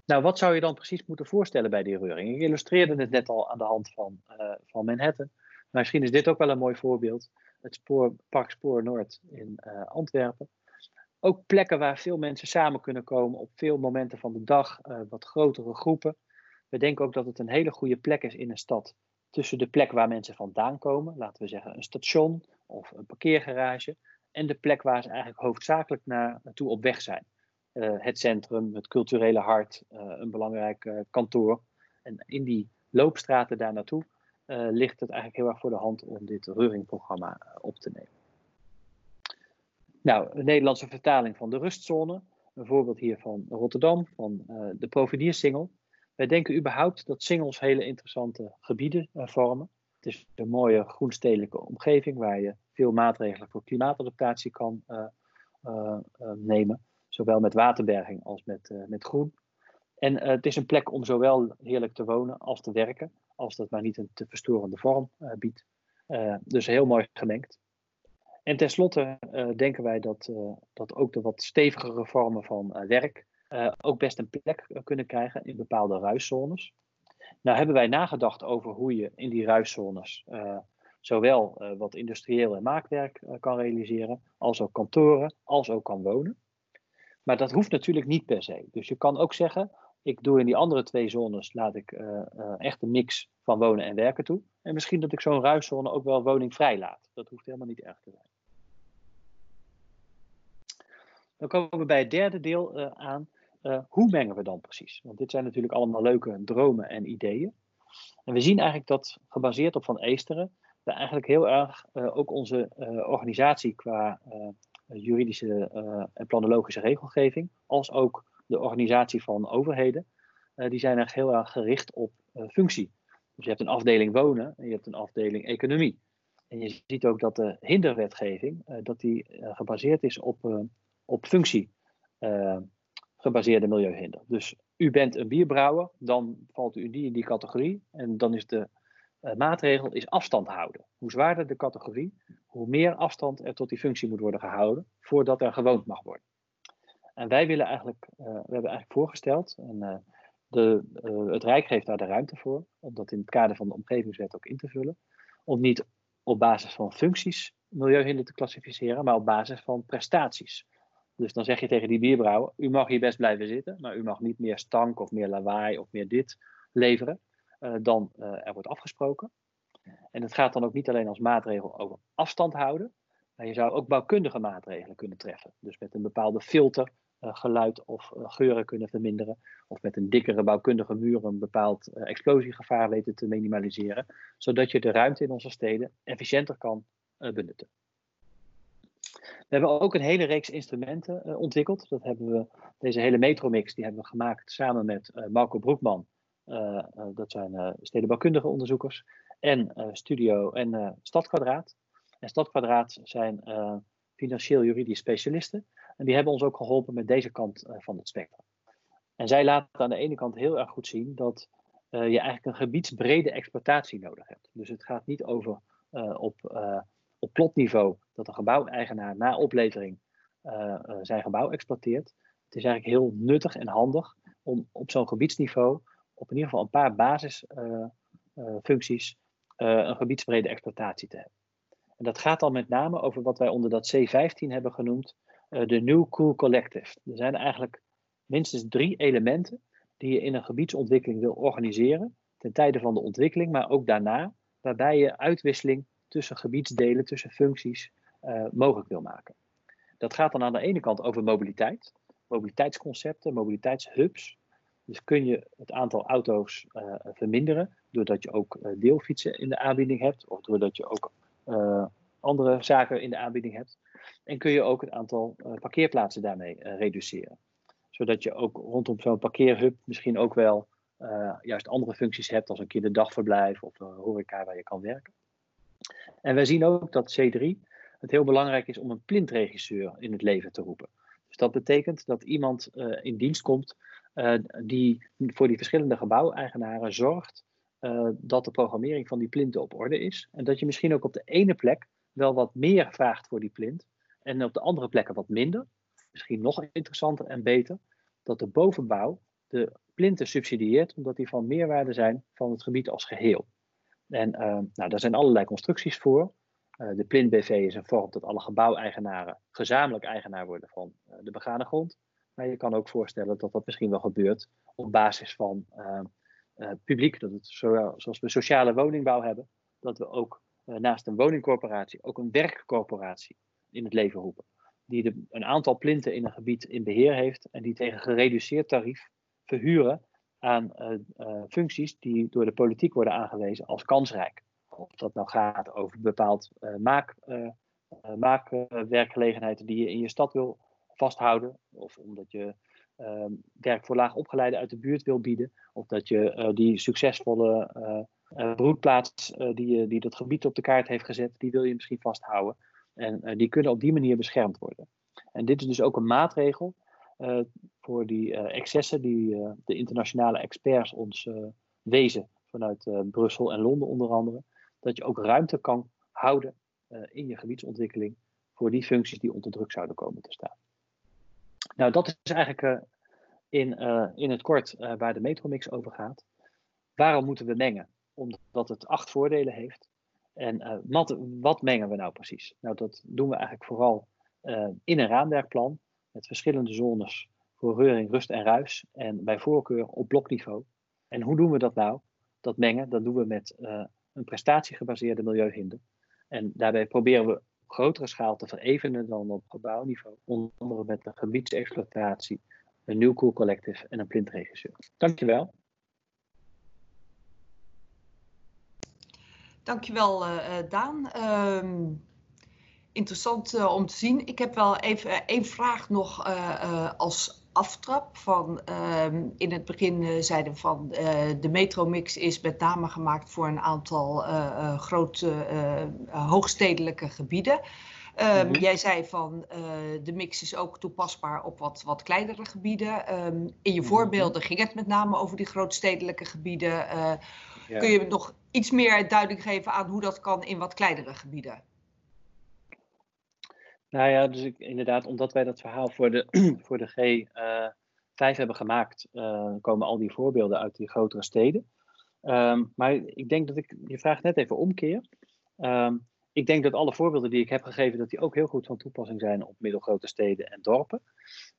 Nou, wat zou je dan precies moeten voorstellen bij die reuring? Ik illustreerde het net al aan de hand van, uh, van Manhattan. Maar misschien is dit ook wel een mooi voorbeeld. Het spoor, Park Spoor Noord in uh, Antwerpen. Ook plekken waar veel mensen samen kunnen komen op veel momenten van de dag, uh, wat grotere groepen. We denken ook dat het een hele goede plek is in een stad. Tussen de plek waar mensen vandaan komen, laten we zeggen een station of een parkeergarage. En de plek waar ze eigenlijk hoofdzakelijk naartoe op weg zijn. Eh, het centrum, het culturele hart, eh, een belangrijk eh, kantoor. En in die loopstraten daar naartoe ligt het eigenlijk heel erg voor de hand om dit Reuring-programma op te nemen. Nou, de Nederlandse vertaling van de rustzone. Een voorbeeld hier van Rotterdam, van de Providiersingel. Wij denken überhaupt dat singles hele interessante gebieden vormen. Het is een mooie groenstedelijke omgeving waar je veel maatregelen voor klimaatadaptatie kan uh, uh, uh, nemen. Zowel met waterberging als met, met groen. En het is een plek om zowel heerlijk te wonen als te werken, als dat maar niet een te verstorende vorm biedt. dus heel mooi gemengd. En tenslotte denken wij dat, dat ook de wat stevigere vormen van werk ook best een plek kunnen krijgen in bepaalde ruiszones. Nou hebben wij nagedacht over hoe je in die ruiszones zowel wat industrieel en maakwerk kan realiseren, als ook kantoren, als ook kan wonen. Maar dat hoeft natuurlijk niet per se. Dus je kan ook zeggen, ik doe in die andere twee zones, laat ik uh, echt een mix van wonen en werken toe. En misschien dat ik zo'n ruiszone ook wel woningvrij laat. Dat hoeft helemaal niet erg te zijn. Dan komen we bij het derde deel aan. hoe mengen we dan precies? Want dit zijn natuurlijk allemaal leuke dromen en ideeën. En we zien eigenlijk dat gebaseerd op Van Eesteren, we eigenlijk heel erg ook onze organisatie qua juridische en planologische regelgeving, als ook de organisatie van overheden, die zijn echt heel erg gericht op functie. Dus je hebt een afdeling wonen en je hebt een afdeling economie. En je ziet ook dat de hinderwetgeving dat die, gebaseerd is op, op functie gebaseerde milieuhinder. Dus u bent een bierbrouwer, dan valt u in die, in die categorie. En dan is de maatregel is afstand houden. Hoe zwaarder de categorie, hoe meer afstand er tot die functie moet worden gehouden voordat er gewoond mag worden. En wij willen eigenlijk, we hebben eigenlijk voorgesteld, en de, het Rijk geeft daar de ruimte voor, om dat in het kader van de omgevingswet ook in te vullen, om niet op basis van functies milieuhinder te klassificeren, maar op basis van prestaties. Dus dan zeg je tegen die bierbrouwer, u mag hier best blijven zitten, maar u mag niet meer stank of meer lawaai of meer dit leveren dan uh, er wordt afgesproken. En het gaat dan ook niet alleen als maatregel over afstand houden, maar je zou ook bouwkundige maatregelen kunnen treffen. Dus met een bepaalde filter uh, geluid of geuren kunnen verminderen. Of met een dikkere bouwkundige muur een bepaald explosiegevaar weten te minimaliseren. Zodat je de ruimte in onze steden efficiënter kan benutten. We hebben ook een hele reeks instrumenten ontwikkeld. Dat hebben we, deze hele metromix die hebben we gemaakt samen met Marco Broekman. Uh, dat zijn stedenbouwkundige onderzoekers. En Studio en Stadkwadraat. En Stadkwadraat zijn financieel-juridisch specialisten. En die hebben ons ook geholpen met deze kant van het spectrum. En zij laten aan de ene kant heel erg goed zien dat je eigenlijk een gebiedsbrede exploitatie nodig hebt. Dus het gaat niet over op op plotniveau dat een gebouweigenaar na oplevering zijn gebouw exploiteert. Het is eigenlijk heel nuttig en handig om op zo'n gebiedsniveau op in ieder geval een paar basisfuncties uh, een gebiedsbrede exploitatie te hebben. En dat gaat dan met name over wat wij onder dat C15 hebben genoemd de New Cool Collective. Er zijn eigenlijk minstens drie elementen die je in een gebiedsontwikkeling wil organiseren, ten tijde van de ontwikkeling, maar ook daarna, waarbij je uitwisseling tussen gebiedsdelen, tussen functies mogelijk wil maken. Dat gaat dan aan de ene kant over mobiliteit, mobiliteitsconcepten, mobiliteitshubs. Dus kun je het aantal auto's uh, verminderen doordat je ook uh, deelfietsen in de aanbieding hebt of doordat je ook andere zaken in de aanbieding hebt. En kun je ook het aantal parkeerplaatsen daarmee reduceren. Zodat je ook rondom zo'n parkeerhub misschien ook wel juist andere functies hebt als een kinderdagverblijf of horeca waar je kan werken. En wij zien ook dat C3 het heel belangrijk is om een plintregisseur in het leven te roepen. Dus dat betekent dat iemand in dienst komt die voor die verschillende gebouweigenaren zorgt uh, dat de programmering van die plinten op orde is. En dat je misschien ook op de ene plek wel wat meer vraagt voor die plint en op de andere plekken wat minder. Misschien nog interessanter en beter, dat de bovenbouw de plinten subsidieert omdat die van meerwaarde zijn van het gebied als geheel. En uh, nou, daar zijn allerlei constructies voor. De Plint BV is een vorm dat alle gebouweigenaren gezamenlijk eigenaar worden van de begane grond. Maar je kan ook voorstellen dat dat misschien wel gebeurt op basis van publiek. Dat het zo, zoals we sociale woningbouw hebben, dat we ook naast een woningcorporatie ook een werkcorporatie in het leven roepen. Die een aantal plinten in een gebied in beheer heeft en die tegen gereduceerd tarief verhuren aan functies die door de politiek worden aangewezen als kansrijk. Of dat nou gaat over bepaald maak, maakwerkgelegenheden die je in je stad wil vasthouden. Of omdat je ehm, werk voor laag opgeleiden uit de buurt wil bieden. Of dat je die succesvolle broedplaats die, die dat gebied op de kaart heeft gezet, die wil je misschien vasthouden. En die kunnen op die manier beschermd worden. En dit is dus ook een maatregel voor die excessen die de internationale experts ons wezen vanuit Brussel en Londen onder andere. Dat je ook ruimte kan houden in je gebiedsontwikkeling voor die functies die onder druk zouden komen te staan. Nou, dat is eigenlijk in, in het kort waar de Metromix over gaat. Waarom moeten we mengen? Omdat het acht voordelen heeft. En wat, wat mengen we nou precies? Nou, dat doen we eigenlijk vooral in een raamwerkplan met verschillende zones voor reuring, rust en ruis. En bij voorkeur op blokniveau. En hoe doen we dat nou? Dat mengen, dat doen we met een prestatiegebaseerde milieuhinder. En daarbij proberen we grotere schaal te verevenen dan op gebouwniveau. Onder andere met de gebiedsexploitatie een New Cool Collective en een printregisseur. Dankjewel. Dankjewel uh, Daan. Uh, interessant uh, om te zien. Ik heb wel even één vraag nog als aftrap. Van, ehm, in het begin zeiden we van de metromix is met name gemaakt voor een aantal grote hoogstedelijke gebieden. Um, Jij zei van uh, de mix is ook toepasbaar op wat, wat kleinere gebieden. Um, in je mhm. voorbeelden ging het met name over die grootstedelijke gebieden. Uh, ja. Kun je nog iets meer duiding geven aan hoe dat kan in wat kleinere gebieden? Nou ja, dus ik, inderdaad, omdat wij dat verhaal voor de, voor de G5 uh, hebben gemaakt, uh, komen al die voorbeelden uit die grotere steden. Um, maar ik denk dat ik je vraag net even omkeer. Um, ik denk dat alle voorbeelden die ik heb gegeven, dat die ook heel goed van toepassing zijn op middelgrote steden en dorpen.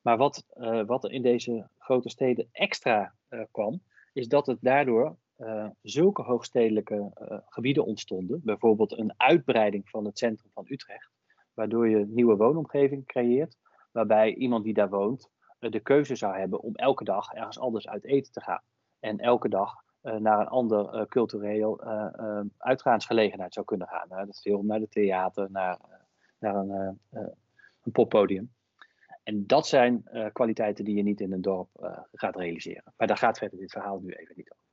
Maar wat, uh, wat er in deze grote steden extra kwam, is dat het daardoor zulke hoogstedelijke gebieden ontstonden. Bijvoorbeeld een uitbreiding van het centrum van Utrecht, waardoor je een nieuwe woonomgeving creëert, waarbij iemand die daar woont de keuze zou hebben om elke dag ergens anders uit eten te gaan. En elke dag uh, naar een ander uh, cultureel uh, uitgaansgelegenheid zou kunnen gaan. Naar de film, naar het theater, naar, naar een, een poppodium. En dat zijn kwaliteiten die je niet in een dorp gaat realiseren. Maar daar gaat verder dit verhaal nu even niet over.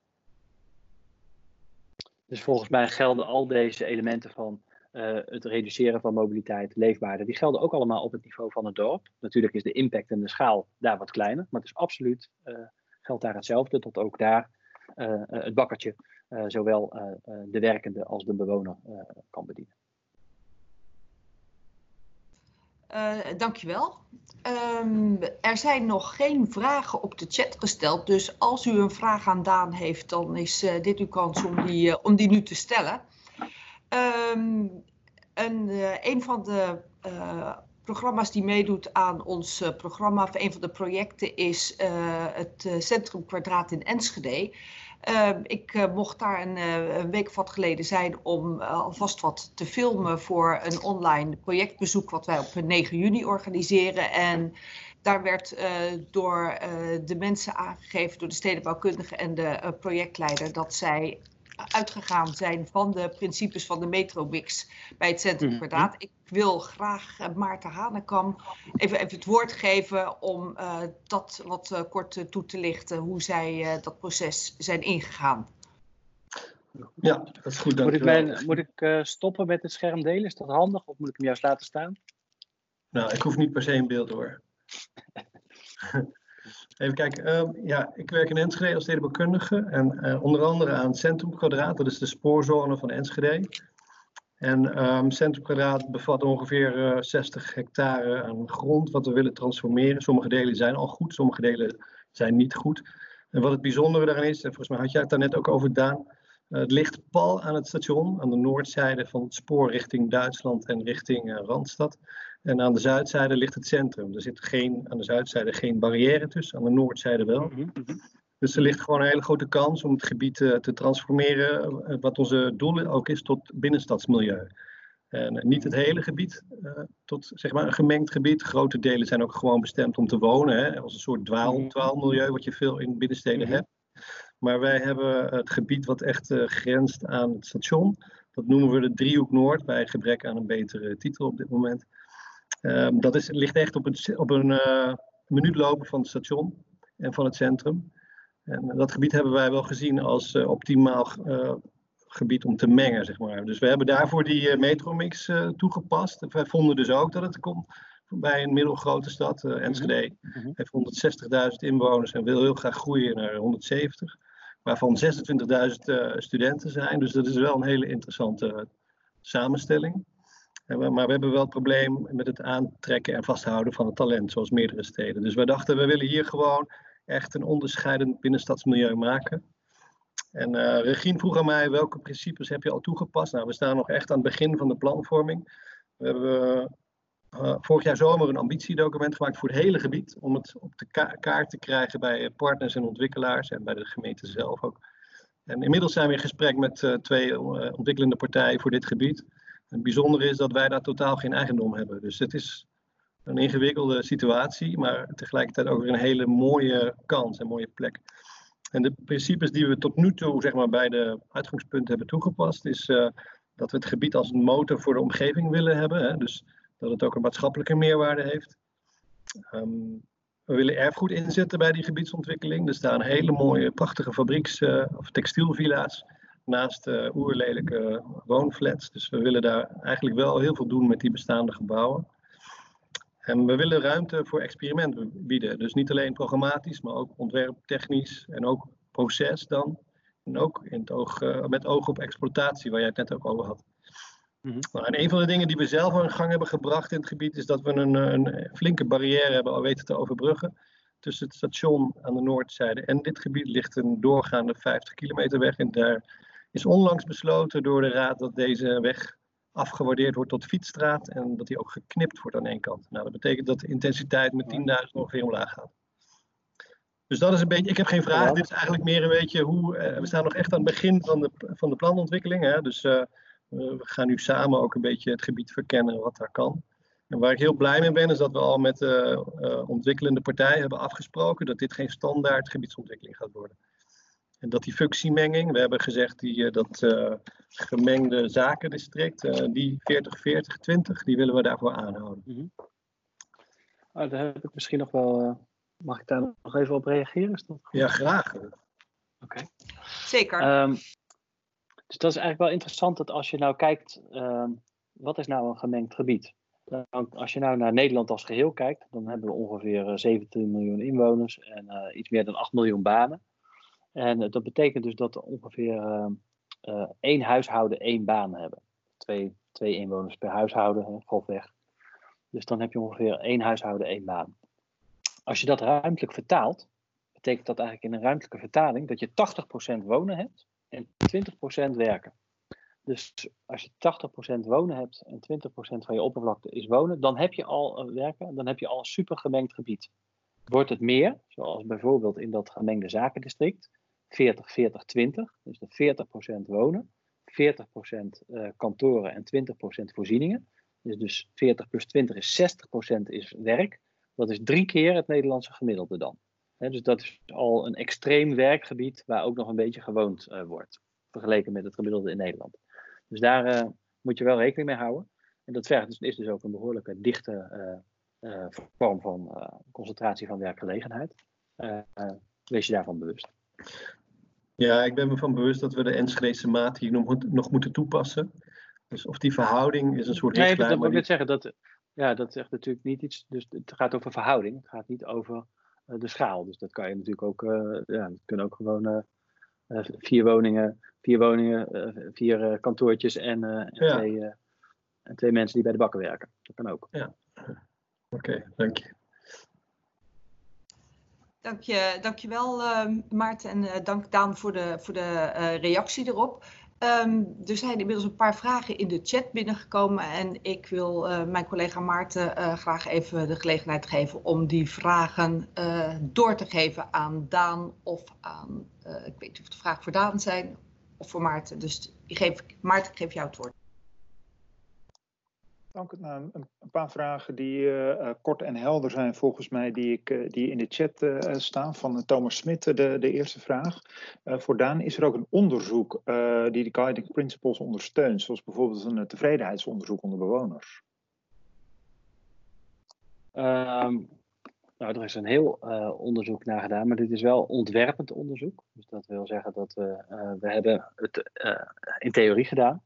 Dus volgens mij gelden al deze elementen van het reduceren van mobiliteit, leefbaarder, die gelden ook allemaal op het niveau van een dorp. Natuurlijk is de impact en de schaal daar wat kleiner, maar het is absoluut, geldt daar hetzelfde, tot ook daar eh, eh, het bakkertje eh, zowel de werkende als de bewoner kan bedienen. Uh, dankjewel. Um, er zijn nog geen vragen op de chat gesteld. Dus als u een vraag aan Daan heeft, dan is uh, dit uw kans om die, uh, om die nu te stellen. Um, een, van de programma's die meedoet aan ons programma, of een van de projecten, is het Centrum Kwadraat in Enschede. Uh, ik mocht daar een, een, week of wat geleden zijn om alvast wat te filmen voor een online projectbezoek wat wij op 9 juni organiseren. En daar werd door de mensen aangegeven, door de stedenbouwkundige en de projectleider, dat zij uitgegaan zijn van de principes van de metromix bij het Centrum mhm. Kwadraat. Ik wil graag uh, Maarten Hanekam even, even het woord geven om uh, dat wat uh, kort toe te lichten, hoe zij dat proces zijn ingegaan. Ja, dat is goed. Moet ik, mijn, moet ik stoppen met het scherm delen? Is dat handig of moet ik hem juist laten staan? Nou, ik hoef niet per se in beeld hoor. Even kijken. Uh, ja, ik werk in Enschede als stedenbouwkundige en uh, onder andere aan Centrum Kwadraat, dat is de spoorzone van Enschede. En um, Centrum Kwadraat bevat ongeveer uh, eh, 60 hectare aan grond wat we willen transformeren. Sommige delen zijn al goed, sommige delen zijn niet goed. En wat het bijzondere daarin is, en volgens mij had jij het daar net ook over gedaan, uh, het ligt pal aan het station, aan de noordzijde van het spoor richting Duitsland en richting Randstad. En aan de zuidzijde ligt het centrum. Er zit geen, aan de zuidzijde geen barrière tussen, aan de noordzijde wel. Mhm, mhm. Dus er ligt gewoon een hele grote kans om het gebied uh, te transformeren, uh, wat onze doel ook is, tot binnenstadsmilieu. En uh, niet het hele gebied, tot zeg maar een gemengd gebied. Grote delen zijn ook gewoon bestemd om te wonen, hè, als een soort dwaal, mhm. dwaalmilieu, wat je veel in binnensteden hebt. Maar wij hebben het gebied wat echt grenst aan het station. Dat noemen we de driehoek Noord, bij gebrek aan een betere titel op dit moment. Um, dat is, ligt echt op een, op een uh, minuut lopen van het station en van het centrum. En dat gebied hebben wij wel gezien als uh, optimaal uh, gebied om te mengen, zeg maar. Dus we hebben daarvoor die metromix toegepast. Wij vonden dus ook dat het komt bij een middelgrote stad, Enschede. Mm -hmm. heeft 160.000 inwoners en wil heel graag groeien naar 170. Waarvan 26.000 studenten zijn. Dus dat is wel een hele interessante samenstelling. Maar we hebben wel het probleem met het aantrekken en vasthouden van het talent, zoals meerdere steden. Dus wij dachten, we willen hier gewoon echt een onderscheidend binnenstadsmilieu maken. En uh, Regine vroeg aan mij, welke principes heb je al toegepast? Nou, we staan nog echt aan het begin van de planvorming. We hebben uh, vorig jaar zomer een ambitiedocument gemaakt voor het hele gebied. Om het op de ka kaart te krijgen bij partners en ontwikkelaars en bij de gemeente zelf ook. En inmiddels zijn we in gesprek met twee ontwikkelende partijen voor dit gebied. Het bijzondere is dat wij daar totaal geen eigendom hebben. Dus het is een ingewikkelde situatie, maar tegelijkertijd ook weer een hele mooie kans, een mooie plek. En de principes die we tot nu toe zeg maar, bij de uitgangspunten hebben toegepast, is uh, dat we het gebied als een motor voor de omgeving willen hebben. Hè? Dus dat het ook een maatschappelijke meerwaarde heeft. Um, we willen erfgoed inzetten bij die gebiedsontwikkeling. Er staan hele mooie, prachtige fabrieks- uh, of textielvilla's naast uh, oerlelijke woonflats. Dus we willen daar eigenlijk wel heel veel doen met die bestaande gebouwen. En we willen ruimte voor experiment bieden. Dus niet alleen programmatisch, maar ook ontwerptechnisch en ook proces dan. En ook in het oog, uh, met oog op exploitatie, waar jij het net ook over had. Mm -hmm. nou, en een van de dingen die we zelf aan gang hebben gebracht in het gebied is dat we een, een flinke barrière hebben al weten te overbruggen tussen het station aan de noordzijde en dit gebied ligt een doorgaande 50 kilometer weg. En daar is onlangs besloten door de raad dat deze weg afgewaardeerd wordt tot fietsstraat en dat die ook geknipt wordt aan één kant. Nou, dat betekent dat de intensiteit met 10.000 ongeveer omlaag gaat. Dus dat is een beetje, ik heb geen vraag, dit is eigenlijk meer een beetje hoe, uh, we staan nog echt aan het begin van de, van de planontwikkeling. Hè? Dus uh, we gaan nu samen ook een beetje het gebied verkennen wat daar kan. En waar ik heel blij mee ben, is dat we al met de uh, ontwikkelende partij hebben afgesproken dat dit geen standaard gebiedsontwikkeling gaat worden. En dat die functiemenging, we hebben gezegd die, uh, dat uh, gemengde zakendistrict, uh, die 40-40-20, die willen we daarvoor aanhouden. Mm -hmm. oh, daar heb ik misschien nog wel, mag ik daar nog even op reageren? Is dat ja, graag. Oké. Okay. Zeker. Um, dus dat is eigenlijk wel interessant dat als je nou kijkt, um, wat is nou een gemengd gebied? Dan, als je nou naar Nederland als geheel kijkt, dan hebben we ongeveer 17 miljoen inwoners en iets meer dan 8 miljoen banen. En dat betekent dus dat er ongeveer uh, uh, één huishouden één baan hebben. Twee, twee inwoners per huishouden, grofweg. Dus dan heb je ongeveer één huishouden één baan. Als je dat ruimtelijk vertaalt, betekent dat eigenlijk in een ruimtelijke vertaling dat je 80% wonen hebt en 20% werken. Dus als je 80% wonen hebt en 20% van je oppervlakte is wonen, dan heb je al werken, dan heb je al een super gemengd gebied. Wordt het meer, zoals bijvoorbeeld in dat gemengde zakendistrict, 40, 40, 20. Dus de 40% wonen, 40% uh, kantoren en 20% voorzieningen. Dus, dus 40 plus 20 is 60% is werk. Dat is drie keer het Nederlandse gemiddelde dan. Dus dat is al een extreem werkgebied waar ook nog een beetje gewoond uh, wordt. Vergeleken met het gemiddelde in Nederland. Dus daar uh, moet je wel rekening mee houden. En dat vergt dus, is dus ook een behoorlijke dichte vorm van concentratie van werkgelegenheid. wees je daarvan bewust. Ja, ik ben me van bewust dat we de Enschedese maat hier nog, nog moeten toepassen. Dus of die verhouding is een soort Nee, dat wil ik die... zeggen. Dat, ja, dat zegt natuurlijk niet iets. Dus het gaat over verhouding. Het gaat niet over de schaal. Dus dat kan je natuurlijk ook. Ja, het kunnen ook gewoon vier woningen, vier woningen, vier kantoortjes en, en, ja. twee, en twee mensen die bij de bakken werken. Dat kan ook. Ja. Oké, dank je. Dank je, dankjewel uh, Maarten en uh, dank Daan voor de, voor de uh, reactie erop. Um, er zijn inmiddels een paar vragen in de chat binnengekomen en ik wil uh, mijn collega Maarten graag even de gelegenheid geven om die vragen door te geven aan Daan of aan, ik weet niet of de vragen voor Daan zijn of voor Maarten. Dus ik geef, Maarten, ik geef jou het woord. Nou, een, paar vragen die uh, kort en helder zijn volgens mij, die, ik, uh, die in de chat staan. Van Thomas Smit, de, de eerste vraag. voor Daan, is er ook een onderzoek die de Guiding Principles ondersteunt? Zoals bijvoorbeeld een tevredenheidsonderzoek onder bewoners? Um, nou, er is een heel onderzoek naar gedaan, maar dit is wel ontwerpend onderzoek. Dus dat wil zeggen dat we, we hebben het in theorie gedaan.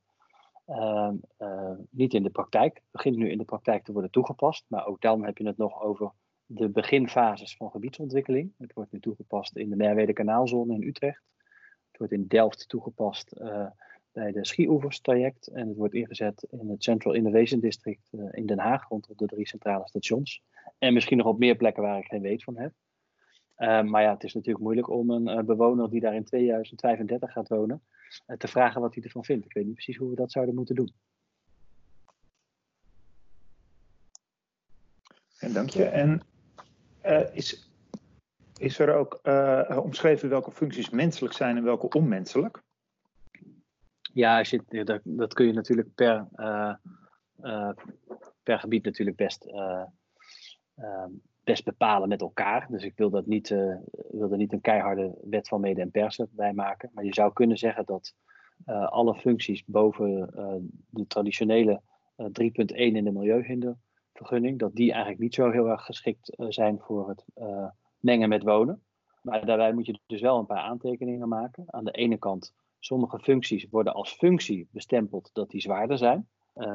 Uh, uh, niet in de praktijk. Het begint nu in de praktijk te worden toegepast, maar ook dan heb je het nog over de beginfases van gebiedsontwikkeling. Het wordt nu toegepast in de Merwede Kanaalzone in Utrecht. Het wordt in Delft toegepast uh, bij de Schieoevers traject en het wordt ingezet in het Central Innovation District in Den Haag rond de drie centrale stations. En misschien nog op meer plekken waar ik geen weet van heb. maar ja, het is natuurlijk moeilijk om een bewoner die daar in 2035 gaat wonen, te vragen wat hij ervan vindt. Ik weet niet precies hoe we dat zouden moeten doen. En dank je. En uh, is, is er ook uh, omschreven welke functies menselijk zijn en welke onmenselijk? Ja, als je, dat, dat kun je natuurlijk per, uh, per gebied natuurlijk best ehm, best bepalen met elkaar. Dus ik wil, dat niet, uh, wil er niet een keiharde wet van mede en persen bij maken. Maar je zou kunnen zeggen dat uh, alle functies boven uh, de traditionele 3.1 in de milieuhindervergunning, dat die eigenlijk niet zo heel erg geschikt zijn voor het mengen met wonen. Maar daarbij moet je dus wel een paar aantekeningen maken. Aan de ene kant, sommige functies worden als functie bestempeld dat die zwaarder zijn.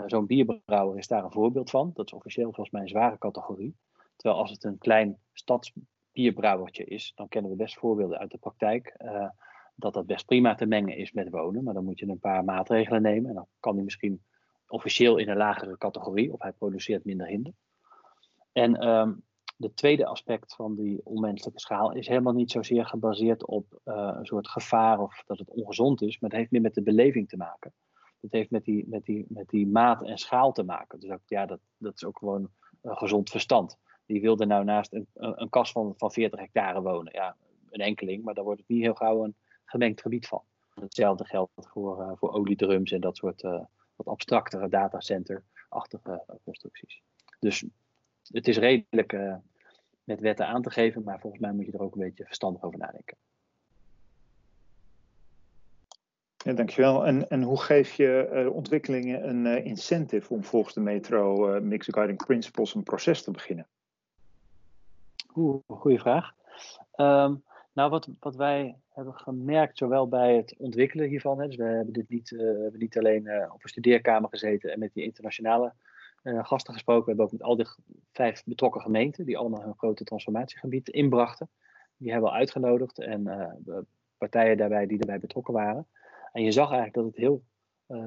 Zo'n bierbrouwer is daar een voorbeeld van. Dat is officieel volgens mij een zware categorie. Terwijl als het een klein stadsbierbrouwertje is, dan kennen we best voorbeelden uit de praktijk. Uh, dat dat best prima te mengen is met wonen. Maar dan moet je een paar maatregelen nemen. En dan kan hij misschien officieel in een lagere categorie, of hij produceert minder hinder. En um, de tweede aspect van die onmenselijke schaal is helemaal niet zozeer gebaseerd op uh, een soort gevaar of dat het ongezond is, maar het heeft meer met de beleving te maken. Het heeft met die, met die, met die maat en schaal te maken. Dus ook, ja, dat, dat is ook gewoon gezond verstand die wilde nou naast een, een kas van, van 40 hectare wonen. Ja, een enkeling, maar daar wordt het niet heel gauw een gemengd gebied van. Hetzelfde geldt voor, uh, voor oliedrums en dat soort uh, wat abstractere datacenter-achtige uh, constructies. Dus het is redelijk met wetten aan te geven, maar volgens mij moet je er ook een beetje verstandig over nadenken. Ja, dankjewel. En, en hoe geef je ontwikkelingen een incentive om volgens de metro Mixed Guiding Principles een proces te beginnen? Goede vraag. Um, nou, wat, wat wij hebben gemerkt, zowel bij het ontwikkelen hiervan, hè, dus we hebben dit niet, uh, hebben niet alleen uh, op een studeerkamer gezeten en met die internationale uh, gasten gesproken, we hebben ook met al die vijf betrokken gemeenten, die allemaal hun grote transformatiegebied inbrachten. Die hebben we uitgenodigd en partijen daarbij die erbij betrokken waren. En je zag eigenlijk dat het heel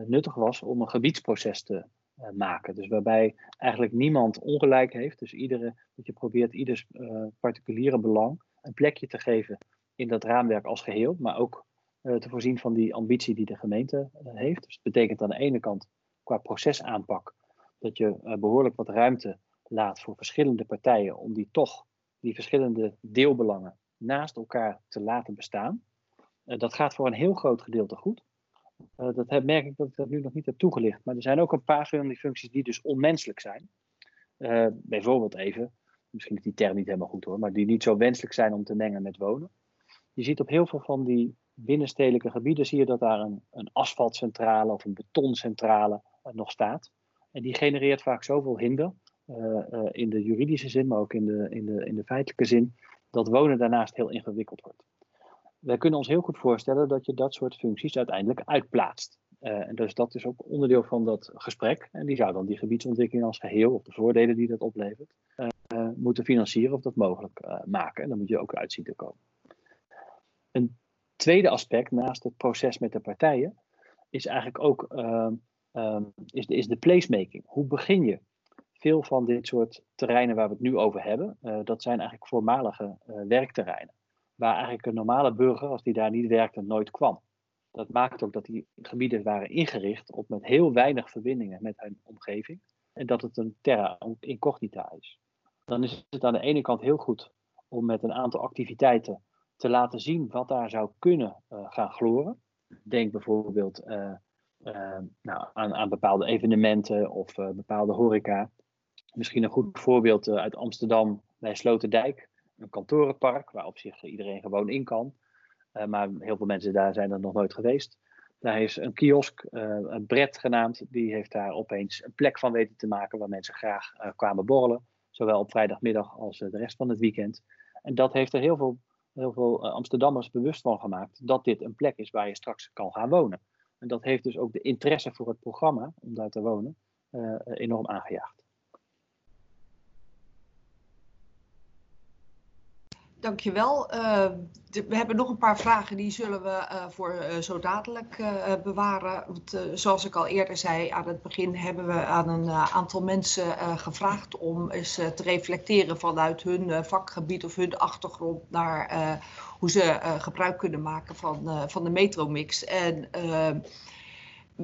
nuttig was om een gebiedsproces te maken. Dus waarbij eigenlijk niemand ongelijk heeft. Dus iedere, dat je probeert ieders uh, particuliere belang een plekje te geven in dat raamwerk als geheel, maar ook uh, te voorzien van die ambitie die de gemeente heeft. Dus dat betekent aan de ene kant qua procesaanpak dat je behoorlijk wat ruimte laat voor verschillende partijen om die toch, die verschillende deelbelangen naast elkaar te laten bestaan. dat gaat voor een heel groot gedeelte goed. Uh, dat merk ik dat ik dat nu nog niet heb toegelicht. Maar er zijn ook een paar van die functies die dus onmenselijk zijn. Uh, bijvoorbeeld even, misschien is die term niet helemaal goed hoor, maar die niet zo wenselijk zijn om te mengen met wonen. Je ziet op heel veel van die binnenstedelijke gebieden zie je dat daar een, een asfaltcentrale of een betoncentrale uh, nog staat. En die genereert vaak zoveel hinder, in de juridische zin, maar ook in de, in, de, in de feitelijke zin, dat wonen daarnaast heel ingewikkeld wordt wij kunnen ons heel goed voorstellen dat je dat soort functies uiteindelijk uitplaatst. Uh, en dus dat is ook onderdeel van dat gesprek. En die zou dan die gebiedsontwikkeling als geheel, of de voordelen die dat oplevert, uh, moeten financieren of dat mogelijk maken. En dan moet je ook uitzien te komen. Een tweede aspect naast het proces met de partijen is eigenlijk ook ehm, ehm, is de, is de placemaking. Hoe begin je? Veel van dit soort terreinen waar we het nu over hebben, dat zijn eigenlijk voormalige werkterreinen waar eigenlijk een normale burger, als die daar niet werkte, nooit kwam. Dat maakt ook dat die gebieden waren ingericht op met heel weinig verbindingen met hun omgeving. En dat het een terra incognita is. Dan is het aan de ene kant heel goed om met een aantal activiteiten te laten zien wat daar zou kunnen uh, gaan gloren. Denk bijvoorbeeld uh, uh, nou, aan, aan, bepaalde evenementen of bepaalde horeca. Misschien een goed voorbeeld uit Amsterdam bij Sloterdijk een kantorenpark waar op zich iedereen gewoon in kan. Uh, maar heel veel mensen daar zijn er nog nooit geweest. Daar is een kiosk, uh, een Bret genaamd, die heeft daar opeens een plek van weten te maken waar mensen graag uh, kwamen borrelen. Zowel op vrijdagmiddag als de rest van het weekend. En dat heeft er heel veel, heel veel Amsterdammers bewust van gemaakt dat dit een plek is waar je straks kan gaan wonen. En dat heeft dus ook de interesse voor het programma om daar te wonen enorm aangejaagd. Dankjewel. Uh, we hebben nog een paar vragen, die zullen we uh, voor uh, zo dadelijk bewaren. Want, zoals ik al eerder zei, aan het begin hebben we aan een aantal mensen gevraagd om eens te reflecteren vanuit hun vakgebied of hun achtergrond naar hoe ze gebruik kunnen maken van, van de metromix. En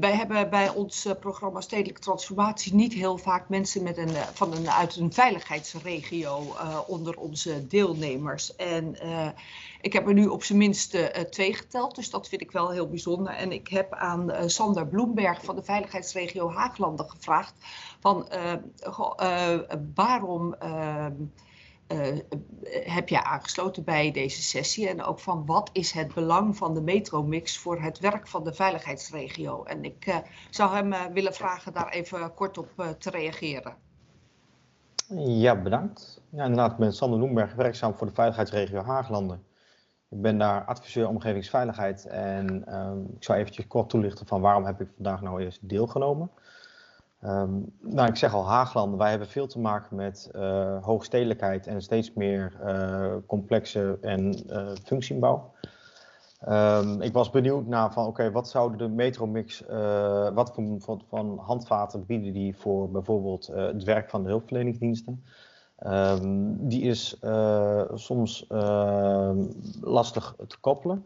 wij hebben bij ons eh, programma Stedelijke Transformatie niet heel vaak mensen met een, van een, uit een veiligheidsregio uh, onder onze deelnemers. En ik heb er nu op zijn minst twee geteld, dus dat vind ik wel heel bijzonder. En ik heb aan Sander Bloemberg van de veiligheidsregio Haaglanden gevraagd van waarom ehm, uh, heb je aangesloten bij deze sessie en ook van wat is het belang van de metromix voor het werk van de veiligheidsregio. En ik uh, zou hem willen vragen daar even kort op te reageren. Ja, bedankt. Ja, inderdaad, ik ben Sander Noemberg, werkzaam voor de veiligheidsregio Haaglanden. Ik ben daar adviseur omgevingsveiligheid en ehm, ik zou eventjes kort toelichten van waarom heb ik vandaag nou eerst deelgenomen. Um, nou, ik zeg al, Haagland, wij hebben veel te maken met uh, hoogstedelijkheid en steeds meer uh, complexe en uh, functiebouw. Um, ik was benieuwd naar van, oké, wat zouden de metromix, wat voor, van, van handvaten bieden die voor bijvoorbeeld het werk van de hulpverleningsdiensten? Um, die is soms lastig te koppelen.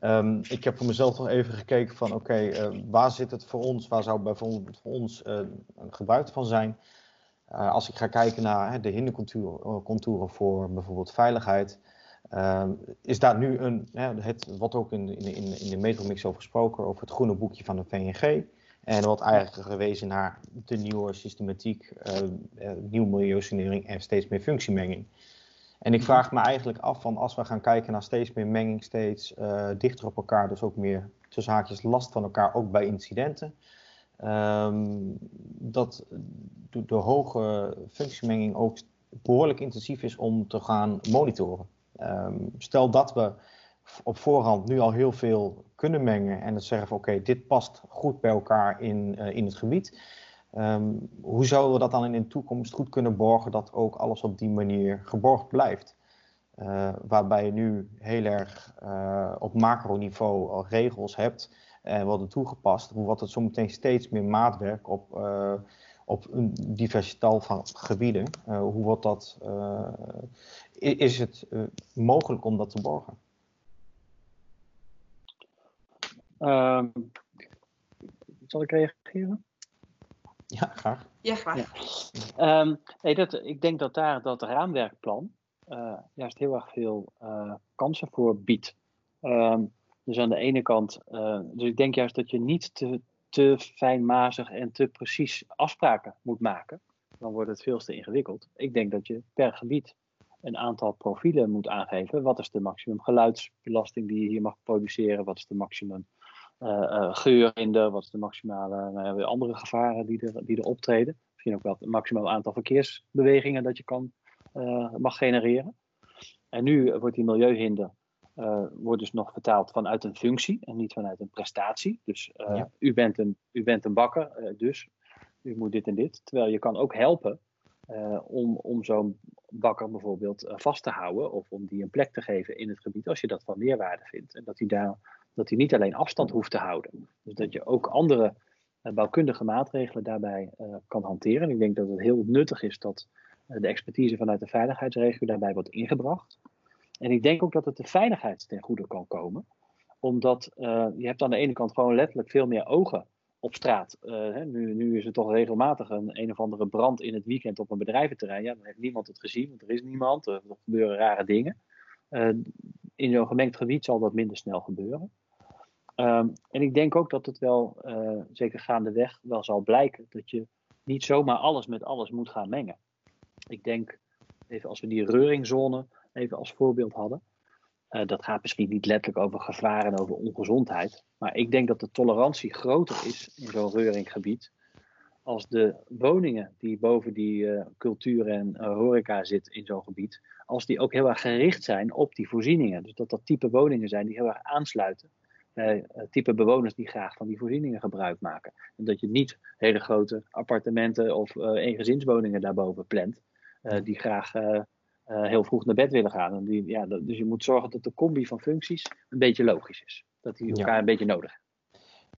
Um, ik heb voor mezelf nog even gekeken van oké, uh, waar zit het voor ons? Waar zou bijvoorbeeld voor ons uh, een gebruik van zijn? Uh, als ik ga kijken naar hè, de hindercontouren voor bijvoorbeeld veiligheid, is daar nu een, hè, het, wat ook in, in, in, de metromix over gesproken, over het groene boekje van de VNG. En wat eigenlijk gewezen naar de nieuwe systematiek, nieuwe milieusanering en steeds meer functiemenging. En ik vraag me eigenlijk af van als we gaan kijken naar steeds meer menging, steeds uh, dichter op elkaar, dus ook meer tussen haakjes last van elkaar, ook bij incidenten. Um, dat de, de, hoge functiemenging ook behoorlijk intensief is om te gaan monitoren. Um, stel dat we op voorhand nu al heel veel kunnen mengen en het zeggen van oké, okay, dit past goed bij elkaar in, uh, in het gebied Um, hoe zouden we dat dan in de toekomst goed kunnen borgen dat ook alles op die manier geborgd blijft? Uh, waarbij je nu heel erg uh, op macroniveau al regels hebt en worden toegepast, wordt het zometeen steeds meer maatwerk op, uh, op een diversiteit van gebieden? hoe wordt dat, is het mogelijk om dat te borgen? Um, zal ik reageren? Ja, graag. Ja, graag. Ja. Um, nee, dat, ik denk dat daar dat raamwerkplan uh, juist heel erg veel uh, kansen voor biedt. Um, dus aan de ene kant, uh, dus ik denk juist dat je niet te, te fijnmazig en te precies afspraken moet maken. Dan wordt het veel te ingewikkeld. Ik denk dat je per gebied een aantal profielen moet aangeven. Wat is de maximum geluidsbelasting die je hier mag produceren? Wat is de maximum uh, geur in de, wat is de maximale nou andere gevaren die er, die er optreden. Misschien ook wel het maximaal aantal verkeersbewegingen dat je kan, uh, mag genereren. En nu wordt die milieuhinder uh, wordt dus nog vertaald vanuit een functie en niet vanuit een prestatie. Dus ja. u, bent een, u bent een bakker, dus u moet dit en dit. Terwijl je kan ook helpen om, om zo'n bakker bijvoorbeeld vast te houden of om die een plek te geven in het gebied als je dat van meerwaarde vindt. En dat hij daar dat hij niet alleen afstand hoeft te houden. Dus dat je ook andere uh, bouwkundige maatregelen daarbij uh, kan hanteren. En ik denk dat het heel nuttig is dat uh, de expertise vanuit de veiligheidsregio daarbij wordt ingebracht. En ik denk ook dat het de veiligheid ten goede kan komen. Omdat je hebt aan de ene kant gewoon letterlijk veel meer ogen op straat. Hè, nu, nu, is er toch regelmatig een een of andere brand in het weekend op een bedrijventerrein. Ja, dan heeft niemand het gezien, want er is niemand. Er gebeuren rare dingen. In zo'n gemengd gebied zal dat minder snel gebeuren. Um, en ik denk ook dat het wel, uh, zeker gaandeweg, wel zal blijken dat je niet zomaar alles met alles moet gaan mengen. Ik denk, even als we die reuringzone even als voorbeeld hadden, uh, dat gaat misschien niet letterlijk over gevaar en over ongezondheid, maar ik denk dat de tolerantie groter is in zo'n reuringgebied als de woningen die boven die uh, cultuur en horeca zitten in zo'n gebied, als die ook heel erg gericht zijn op die voorzieningen. Dus dat dat type woningen zijn die heel erg aansluiten uh, type bewoners die graag van die voorzieningen gebruik maken. En dat je niet hele grote appartementen of uh, eengezinswoningen daarboven plant, uh, die graag heel vroeg naar bed willen gaan. En die, ja, dat, dus je moet zorgen dat de combi van functies een beetje logisch is. Dat die elkaar ja. een beetje nodig hebben.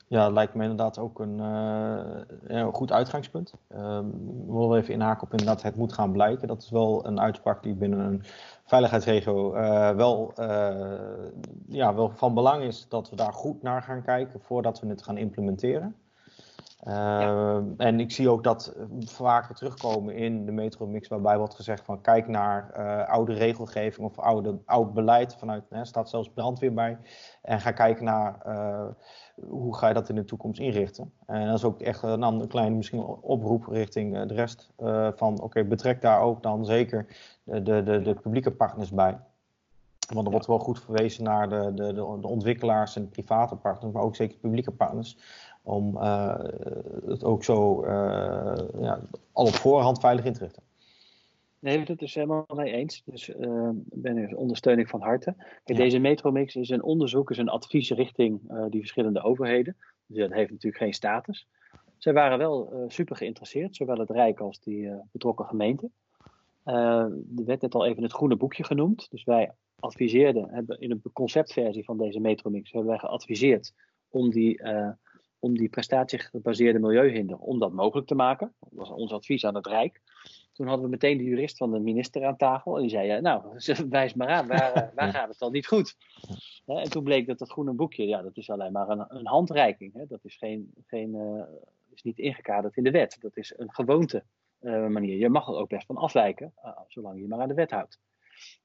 Ja, dat lijkt me inderdaad ook een, een goed uitgangspunt. Ehm, ik wil even inhaken op inderdaad het moet gaan blijken. Dat is wel een uitspraak die binnen een veiligheidsregio uh, wel, uh, ja, wel van belang is dat we daar goed naar gaan kijken voordat we het gaan implementeren. En ik zie ook dat vaker terugkomen in de metromix, waarbij wordt gezegd van kijk naar oude regelgeving of oude, oud beleid vanuit, er staat zelfs brandweer bij. En ga kijken naar hoe ga je dat in de toekomst inrichten. En dat is ook echt een, een kleine misschien oproep richting de rest van oké, betrek daar ook dan zeker de, de, de, de publieke partners bij. Want er wordt wel goed verwezen naar de, de, de, ontwikkelaars en de private partners, maar ook zeker publieke partners. Om uh, het ook zo uh, ja, al op voorhand veilig in te richten. Nee, dat is helemaal mee eens. Dus uh, ben er ondersteuning van harte. Kijk, Deze Metromix is een onderzoek, is een advies richting die verschillende overheden. Dus dat heeft natuurlijk geen status. Zij waren wel super geïnteresseerd, zowel het Rijk als die betrokken gemeente. er werd net al even het groene boekje genoemd. Dus wij adviseerden, hebben in een conceptversie van deze Metromix, hebben wij geadviseerd om die, om die prestatiegebaseerde milieuhinder, om dat mogelijk te maken. Dat was ons advies aan het Rijk. Toen hadden we meteen de jurist van de minister aan tafel en die zei, nou, wijs maar aan, waar, eh, waar gaat het dan niet goed? En toen bleek dat dat groene boekje, ja, dat is alleen maar een, een handreiking. Hè? Dat is, geen, geen, uh, is niet ingekaderd in de wet. Dat is een gewoonte manier. Je mag er ook best van afwijken, zolang je maar aan de wet houdt.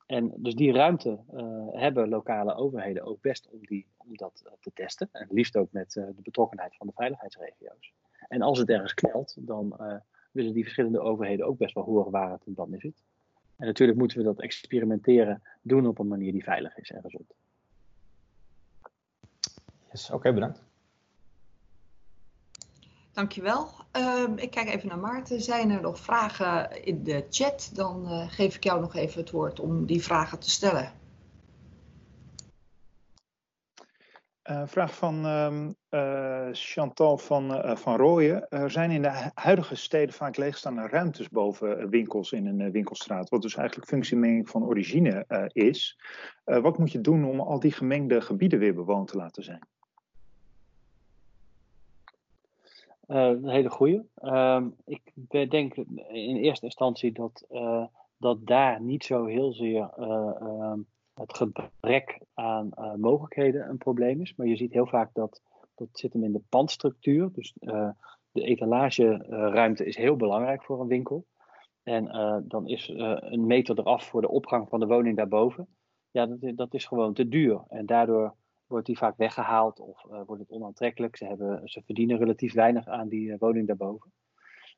En dus die ruimte uh, hebben lokale overheden ook best om, die, om dat uh, te testen. En liefst ook met uh, de betrokkenheid van de veiligheidsregio's. En als het ergens knelt, dan willen die verschillende overheden ook best wel horen waar het dan in zit. En natuurlijk moeten we dat experimenteren doen op een manier die veilig is en gezond. Yes, Oké, bedankt. Dankjewel. Uh, ik kijk even naar Maarten. Zijn er nog vragen in de chat? Dan uh, geef ik jou nog even het woord om die vragen te stellen. Uh, vraag van uh, Chantal van, van Rooyen. Er zijn in de huidige steden vaak leegstaande ruimtes boven winkels in een winkelstraat, wat dus eigenlijk functiemenging van origine is. wat moet je doen om al die gemengde gebieden weer bewoond te laten zijn? Uh, een hele goede. Uh, ik denk in eerste instantie dat, uh, dat daar niet zo heel zeer uh, het gebrek aan mogelijkheden een probleem is. Maar je ziet heel vaak dat dat zit hem in de pandstructuur. Dus de etalageruimte is heel belangrijk voor een winkel. En dan is een meter eraf voor de opgang van de woning daarboven. Ja, dat, dat is gewoon te duur. En daardoor wordt die vaak weggehaald of uh, wordt het onaantrekkelijk. Ze, hebben, ze verdienen relatief weinig aan die uh, woning daarboven.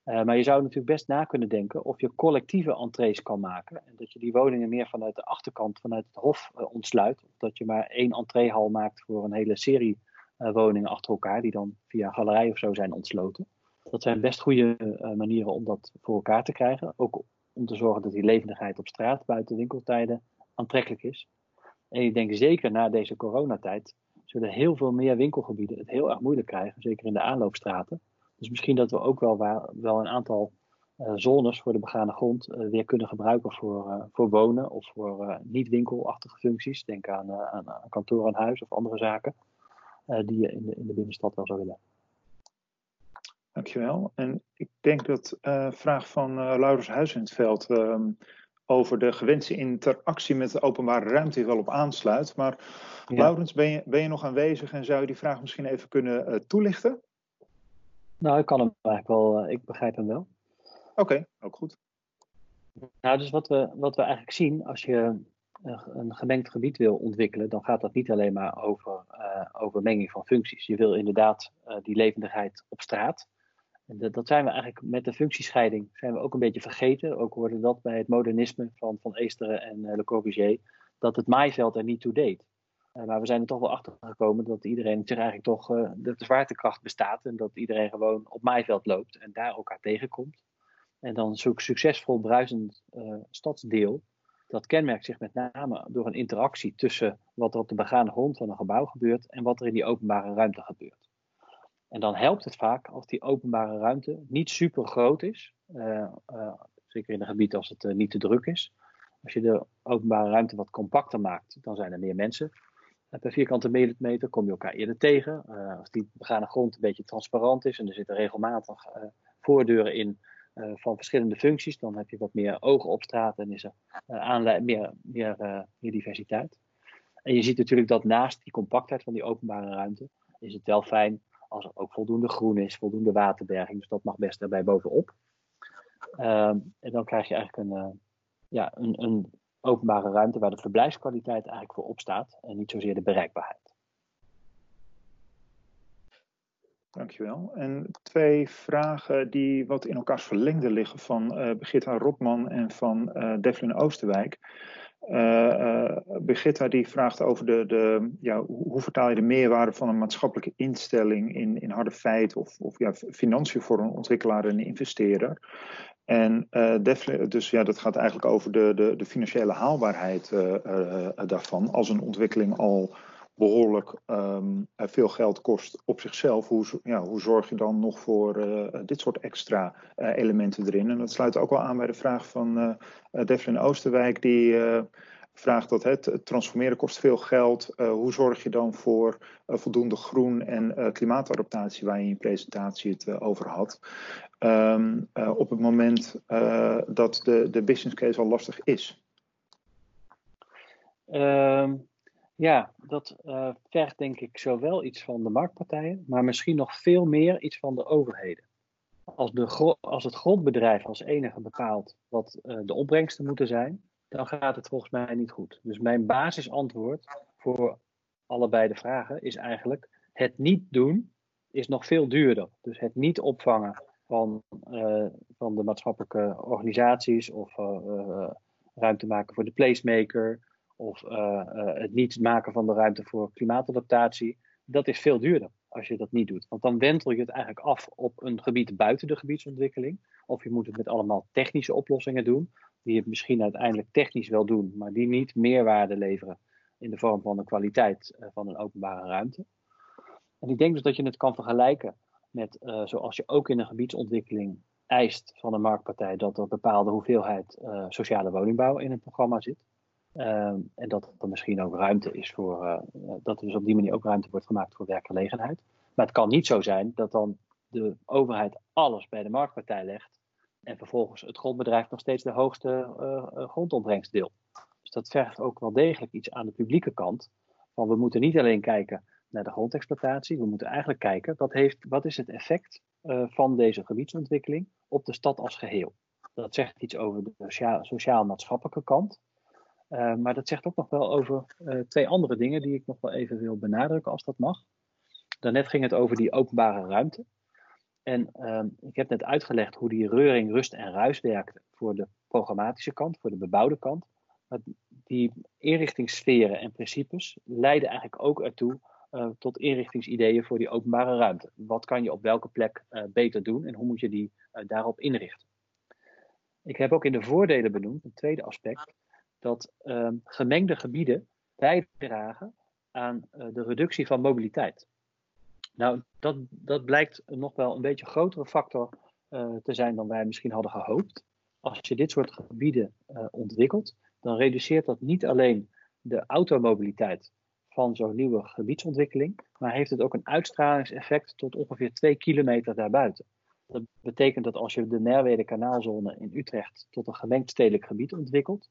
Uh, maar je zou natuurlijk best na kunnen denken of je collectieve entrees kan maken. En dat je die woningen meer vanuit de achterkant, vanuit het hof ontsluit. Of dat je maar één entreehal maakt voor een hele serie woningen achter elkaar, die dan via galerij of zo zijn ontsloten. Dat zijn best goede manieren om dat voor elkaar te krijgen. Ook om te zorgen dat die levendigheid op straat buiten winkeltijden aantrekkelijk is. En ik denk zeker na deze coronatijd zullen heel veel meer winkelgebieden het heel erg moeilijk krijgen, zeker in de aanloopstraten. Dus misschien dat we ook wel, wel een aantal uh, zones voor de begane grond uh, weer kunnen gebruiken voor, uh, voor wonen of voor niet-winkelachtige functies. Denk aan, aan, aan, kantoor aan huis of andere zaken die je in de, in de binnenstad wel zou willen. Dankjewel. En ik denk dat vraag van Laurens Huizenveld um, over de gewenste interactie met de openbare ruimte wel op aansluit. Maar ja. Laurens, ben je, ben je nog aanwezig en zou je die vraag misschien even kunnen uh, toelichten? Nou, ik kan hem eigenlijk wel, uh, ik begrijp hem wel. Oké, okay, ook goed. Nou, dus wat we, wat we eigenlijk zien, als je een gemengd gebied wil ontwikkelen, dan gaat dat niet alleen maar over, uh, over menging van functies. Je wil inderdaad die levendigheid op straat. Dat, dat, zijn we eigenlijk met de functiescheiding zijn we ook een beetje vergeten. Ook hoorde dat bij het modernisme van, van Eesteren en uh, Le Corbusier, dat het maaiveld er niet toe deed. Uh, maar we zijn er toch wel achter gekomen dat iedereen zich eigenlijk toch, dat de zwaartekracht bestaat en dat iedereen gewoon op maaiveld loopt en daar elkaar tegenkomt. En dan zo'n succesvol bruisend stadsdeel, dat kenmerkt zich met name door een interactie tussen wat er op de begane grond van een gebouw gebeurt en wat er in die openbare ruimte gebeurt. En dan helpt het vaak als die openbare ruimte niet super groot is. Uh, uh, zeker in een gebied als het uh, niet te druk is. Als je de openbare ruimte wat compacter maakt, dan zijn er meer mensen. per vierkante meter kom je elkaar eerder tegen. als die begane grond een beetje transparant is en er zitten regelmatig voordeuren in van verschillende functies, dan heb je wat meer ogen op straat en is er meer, meer, meer diversiteit. En je ziet natuurlijk dat naast die compactheid van die openbare ruimte, is het wel fijn als er ook voldoende groen is, voldoende waterberging. Dus dat mag best daarbij bovenop. Ehm, en dan krijg je eigenlijk een, ja, een, een openbare ruimte waar de verblijfskwaliteit eigenlijk voor opstaat en niet zozeer de bereikbaarheid. Dankjewel. En twee vragen die wat in elkaars verlengde liggen van uh, Birgitta Rotman en van uh, Devlin Oosterwijk. Uh, Birgitta die vraagt over de, de, ja, hoe vertaal je de meerwaarde van een maatschappelijke instelling in, in harde feiten of, of ja, financiën voor een ontwikkelaar en een investeerder. En uh, dus ja, dat gaat eigenlijk over de, de, de financiële haalbaarheid daarvan. Als een ontwikkeling al behoorlijk um, veel geld kost op zichzelf, hoe, ja, hoe zorg je dan nog voor uh, dit soort extra uh, elementen erin? En dat sluit ook wel aan bij de vraag van uh, Devlin Oosterwijk, die vraagt dat het, transformeren kost veel geld. hoe zorg je dan voor voldoende groen en klimaatadaptatie, waar je in je presentatie het over had, um, op het moment dat de, de business case al lastig is? Um ja, dat uh, vergt denk ik zowel iets van de marktpartijen, maar misschien nog veel meer iets van de overheden. Als, de als het grondbedrijf als enige bepaalt wat uh, de opbrengsten moeten zijn, dan gaat het volgens mij niet goed. Dus mijn basisantwoord voor allebei de vragen is eigenlijk: het niet doen is nog veel duurder. Dus het niet opvangen van, uh, van de maatschappelijke organisaties of ruimte maken voor de placemaker of uh, uh, het niet maken van de ruimte voor klimaatadaptatie, dat is veel duurder als je dat niet doet. Want dan wentel je het eigenlijk af op een gebied buiten de gebiedsontwikkeling. Of je moet het met allemaal technische oplossingen doen, die het misschien uiteindelijk technisch wel doen, maar die niet meerwaarde leveren in de vorm van de kwaliteit uh, van een openbare ruimte. En ik denk dus dat je het kan vergelijken met zoals je ook in een gebiedsontwikkeling eist van een marktpartij dat er bepaalde hoeveelheid sociale woningbouw in het programma zit. Um, en dat er misschien ook ruimte is voor, uh, dat er dus op die manier ook ruimte wordt gemaakt voor werkgelegenheid. Maar het kan niet zo zijn dat dan de overheid alles bij de marktpartij legt en vervolgens het grondbedrijf nog steeds de hoogste uh, grondopbrengst deelt. Dus dat vergt ook wel degelijk iets aan de publieke kant. Van we moeten niet alleen kijken naar de grondexploitatie, we moeten eigenlijk kijken wat, heeft, wat is het effect van deze gebiedsontwikkeling op de stad als geheel. Dat zegt iets over de sociaal-maatschappelijke kant. Uh, maar dat zegt ook nog wel over uh, twee andere dingen die ik nog wel even wil benadrukken, als dat mag. Daarnet ging het over die openbare ruimte. En uh, ik heb net uitgelegd hoe die reuring, rust en ruis werkt voor de programmatische kant, voor de bebouwde kant. Maar die inrichtingssferen en principes leiden eigenlijk ook ertoe uh, tot inrichtingsideeën voor die openbare ruimte. Wat kan je op welke plek beter doen en hoe moet je die daarop inrichten? Ik heb ook in de voordelen benoemd, een tweede aspect, dat uh, gemengde gebieden bijdragen aan uh, de reductie van mobiliteit. Nou, dat, dat blijkt nog wel een beetje grotere factor uh, te zijn dan wij misschien hadden gehoopt. Als je dit soort gebieden uh, ontwikkelt, dan reduceert dat niet alleen de automobiliteit van zo'n nieuwe gebiedsontwikkeling, maar heeft het ook een uitstralingseffect tot ongeveer twee kilometer daarbuiten. Dat betekent dat als je de Merwede kanaalzone in Utrecht tot een gemengd stedelijk gebied ontwikkelt,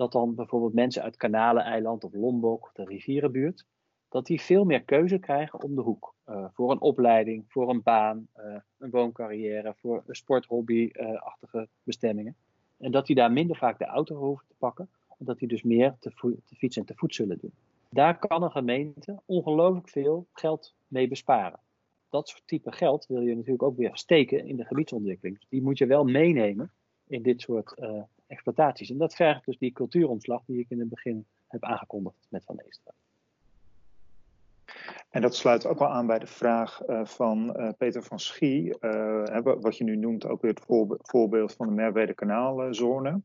dat dan bijvoorbeeld mensen uit Kanaleneiland of Lombok de rivierenbuurt, dat die veel meer keuze krijgen om de hoek. Uh, voor een opleiding, voor een baan, uh, een wooncarrière, voor een sporthobby-achtige bestemmingen. En dat die daar minder vaak de auto hoeven te pakken, en dat die dus meer te, te fiets en te voet zullen doen. Daar kan een gemeente ongelooflijk veel geld mee besparen. Dat soort type geld wil je natuurlijk ook weer steken in de gebiedsontwikkeling. Dus die moet je wel meenemen in dit soort exploitaties. En dat vergt dus die cultuuromslag die ik in het begin heb aangekondigd met Van Eesteren. En dat sluit ook wel aan bij de vraag uh, van uh, Peter van Schie, uh, wat je nu noemt ook weer het voorbeeld van de Merwede kanaalzone.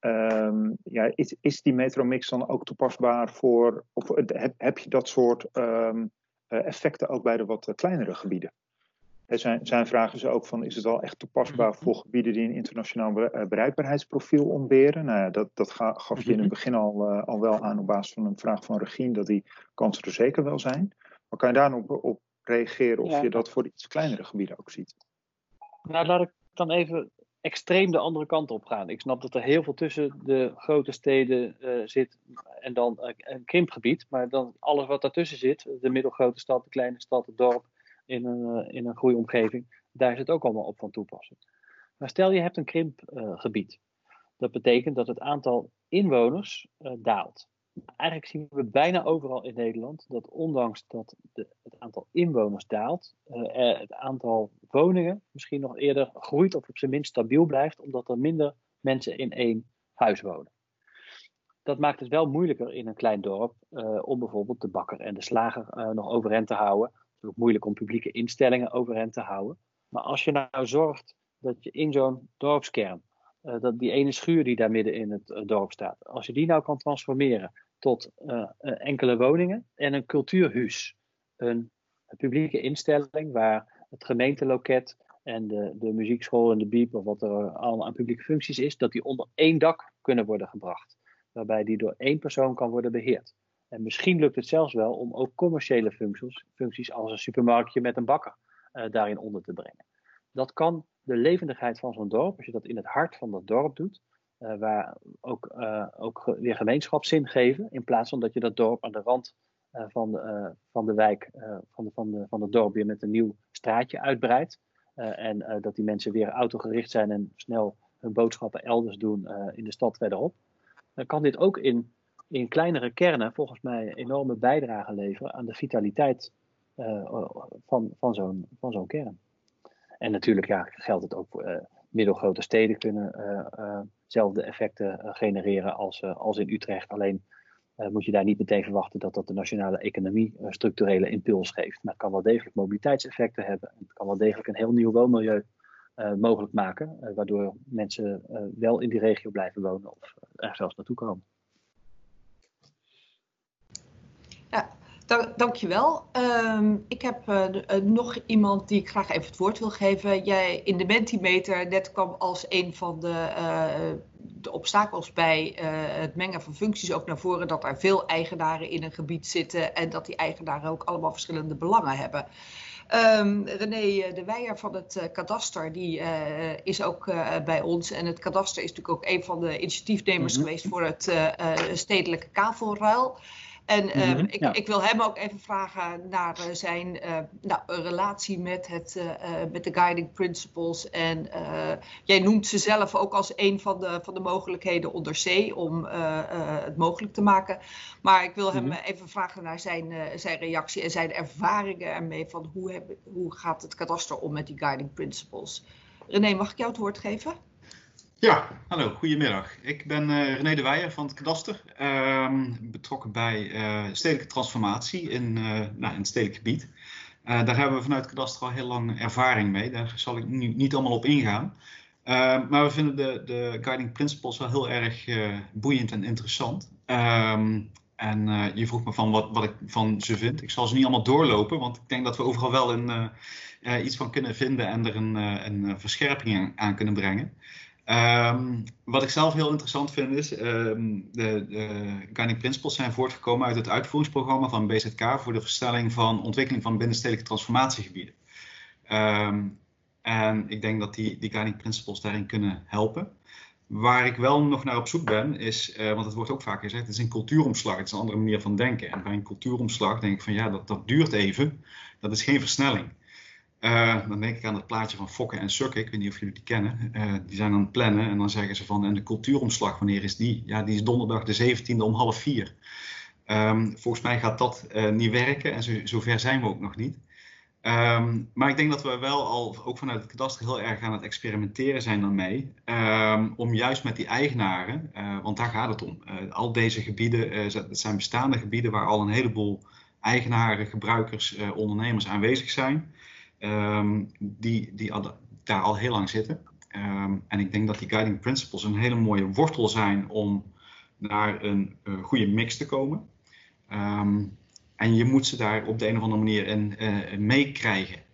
Um, ja, is, is die metromix dan ook toepasbaar voor, of heb, je dat soort um, effecten ook bij de wat kleinere gebieden? Zijn, zijn vraag is ook van, is het al echt toepasbaar mhm. voor gebieden die een internationaal eh, bereikbaarheidsprofiel ontberen? Nou ja, dat, dat gaf je in het mhm. begin al, uh, al wel aan op basis van een vraag van Regine, dat die kansen er zeker wel zijn. Maar kan je daar nog op reageren of ja. je dat voor de iets kleinere gebieden ook ziet? Nou, laat ik dan even extreem de andere kant op gaan. Ik snap dat er heel veel tussen de grote steden uh, zit en dan uh, een krimpgebied. Maar dan alles wat daartussen zit, de middelgrote stad, de kleine stad, het dorp, in een, in een groeiomgeving, daar is het ook allemaal op van toepassing. Maar stel je hebt een krimpgebied. dat betekent dat het aantal inwoners daalt eigenlijk zien we bijna overal in Nederland dat ondanks dat de, het aantal inwoners daalt, uh, het aantal woningen misschien nog eerder groeit of op zijn minst stabiel blijft, omdat er minder mensen in één huis wonen. Dat maakt het wel moeilijker in een klein dorp om bijvoorbeeld de bakker en de slager uh, nog overeind te houden. Ook moeilijk om publieke instellingen overeind te houden. Maar als je nou zorgt dat je in zo'n dorpskern, dat die ene schuur die daar midden in het dorp staat, als je die nou kan transformeren tot uh, enkele woningen en een cultuurhuis. Een, publieke instelling waar het gemeenteloket en de, de muziekschool en de biep of wat er al aan publieke functies is, dat die onder één dak kunnen worden gebracht. Waarbij die door één persoon kan worden beheerd. En misschien lukt het zelfs wel om ook commerciële functies, functies als een supermarktje met een bakker uh, daarin onder te brengen. Dat kan de levendigheid van zo'n dorp, als je dat in het hart van dat dorp doet, uh, waar ook, uh, ook weer gemeenschapszin geven. In plaats van dat je dat dorp aan de rand van, de, van de wijk, van, de, van, de, van het dorp weer met een nieuw straatje uitbreidt. en dat die mensen weer autogericht zijn en snel hun boodschappen elders doen in de stad verderop. Dan kan dit ook in, in kleinere kernen volgens mij enorme bijdrage leveren aan de vitaliteit van, van zo'n zo'n kern. En natuurlijk ja, geldt het ook voor middelgrote steden kunnen dezelfde effecten eh, genereren als, eh, als in Utrecht. Alleen eh, moet je daar niet meteen verwachten dat dat de nationale economie een structurele impuls geeft. Maar het kan wel degelijk mobiliteitseffecten hebben. Het kan wel degelijk een heel nieuw woonmilieu mogelijk maken, waardoor mensen wel in die regio blijven wonen of er zelfs naartoe komen. Ja, Dank, dankjewel. Um, ik heb uh, nog iemand die ik graag even het woord wil geven. Jij in de Mentimeter net kwam als een van de, uh, de obstakels bij het mengen van functies ook naar voren dat er veel eigenaren in een gebied zitten en dat die eigenaren ook allemaal verschillende belangen hebben. Um, René de Weijer van het kadaster, die uh, is ook uh, bij ons. En het kadaster is natuurlijk ook een van de initiatiefnemers mm -hmm. geweest voor het stedelijke kavelruil. En mm -hmm, ik, ja. ik, wil hem ook even vragen naar uh, zijn uh, nou, relatie met, het, uh, met de guiding principles. En jij noemt ze zelf ook als een van de, van de mogelijkheden onder C om het mogelijk te maken. Maar ik wil hem mm -hmm. even vragen naar zijn, zijn reactie en zijn ervaringen ermee van hoe, heb, hoe gaat het kadaster om met die guiding principles. René, mag ik jou het woord geven? Ja, hallo, goedemiddag. Ik ben uh, René de Weijer van het Kadaster, uh, betrokken bij uh, stedelijke transformatie in, uh, nou, in het stedelijk gebied. daar hebben we vanuit het Kadaster al heel lang ervaring mee, daar zal ik nu niet allemaal op ingaan. maar we vinden de, de guiding principles wel heel erg boeiend en interessant. Um, en je vroeg me van wat, wat ik van ze vind. Ik zal ze niet allemaal doorlopen, want ik denk dat we overal wel een, iets van kunnen vinden en er een, een verscherping aan kunnen brengen. Um, wat ik zelf heel interessant vind is, um, de, de Guiding Principles zijn voortgekomen uit het uitvoeringsprogramma van BZK voor de verstelling van ontwikkeling van binnenstedelijke transformatiegebieden. Um, en ik denk dat die, die Guiding Principles daarin kunnen helpen. Waar ik wel nog naar op zoek ben, is, uh, want het wordt ook vaak gezegd, het is een cultuuromslag, het is een andere manier van denken. En bij een cultuuromslag denk ik van ja, dat, dat duurt even, dat is geen versnelling. Uh, dan denk ik aan het plaatje van Fokke en Sukke. Ik weet niet of jullie die kennen. Uh, die zijn aan het plannen en dan zeggen ze van en de cultuuromslag, wanneer is die? Ja, die is donderdag de 17e om half vier. Um, volgens mij gaat dat uh, niet werken en zo, zover zijn we ook nog niet. Um, maar ik denk dat we wel al, ook vanuit het kadaster, heel erg aan het experimenteren zijn daarmee. Um, om juist met die eigenaren, want daar gaat het om. al deze gebieden, het zijn bestaande gebieden waar al een heleboel eigenaren, gebruikers, ondernemers aanwezig zijn um, die, die daar al heel lang zitten. Um, en ik denk dat die guiding principles een hele mooie wortel zijn om naar een uh, goede mix te komen. Um, en je moet ze daar op de een of andere manier in uh, meekrijgen.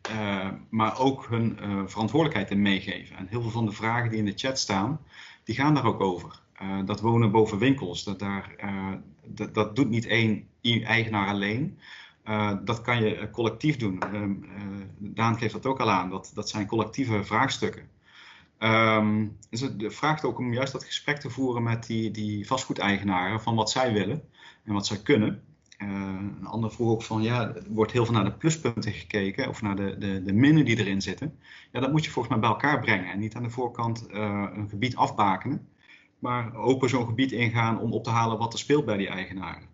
Maar ook hun uh, verantwoordelijkheid in meegeven. En heel veel van de vragen die in de chat staan, die gaan daar ook over. Dat wonen boven winkels, dat, daar, dat, dat doet niet één eigenaar alleen. Uh, dat kan je collectief doen. Uh, uh, Daan geeft dat ook al aan. Dat, dat zijn collectieve vraagstukken. Um, dus het vraagt ook om juist dat gesprek te voeren met die, die vastgoedeigenaren van wat zij willen en wat zij kunnen. een ander vroeg ook van, ja, er wordt heel veel naar de pluspunten gekeken, of naar de, de, de minnen die erin zitten. Ja, dat moet je volgens mij bij elkaar brengen en niet aan de voorkant een gebied afbakenen, maar open zo'n gebied ingaan om op te halen wat er speelt bij die eigenaren.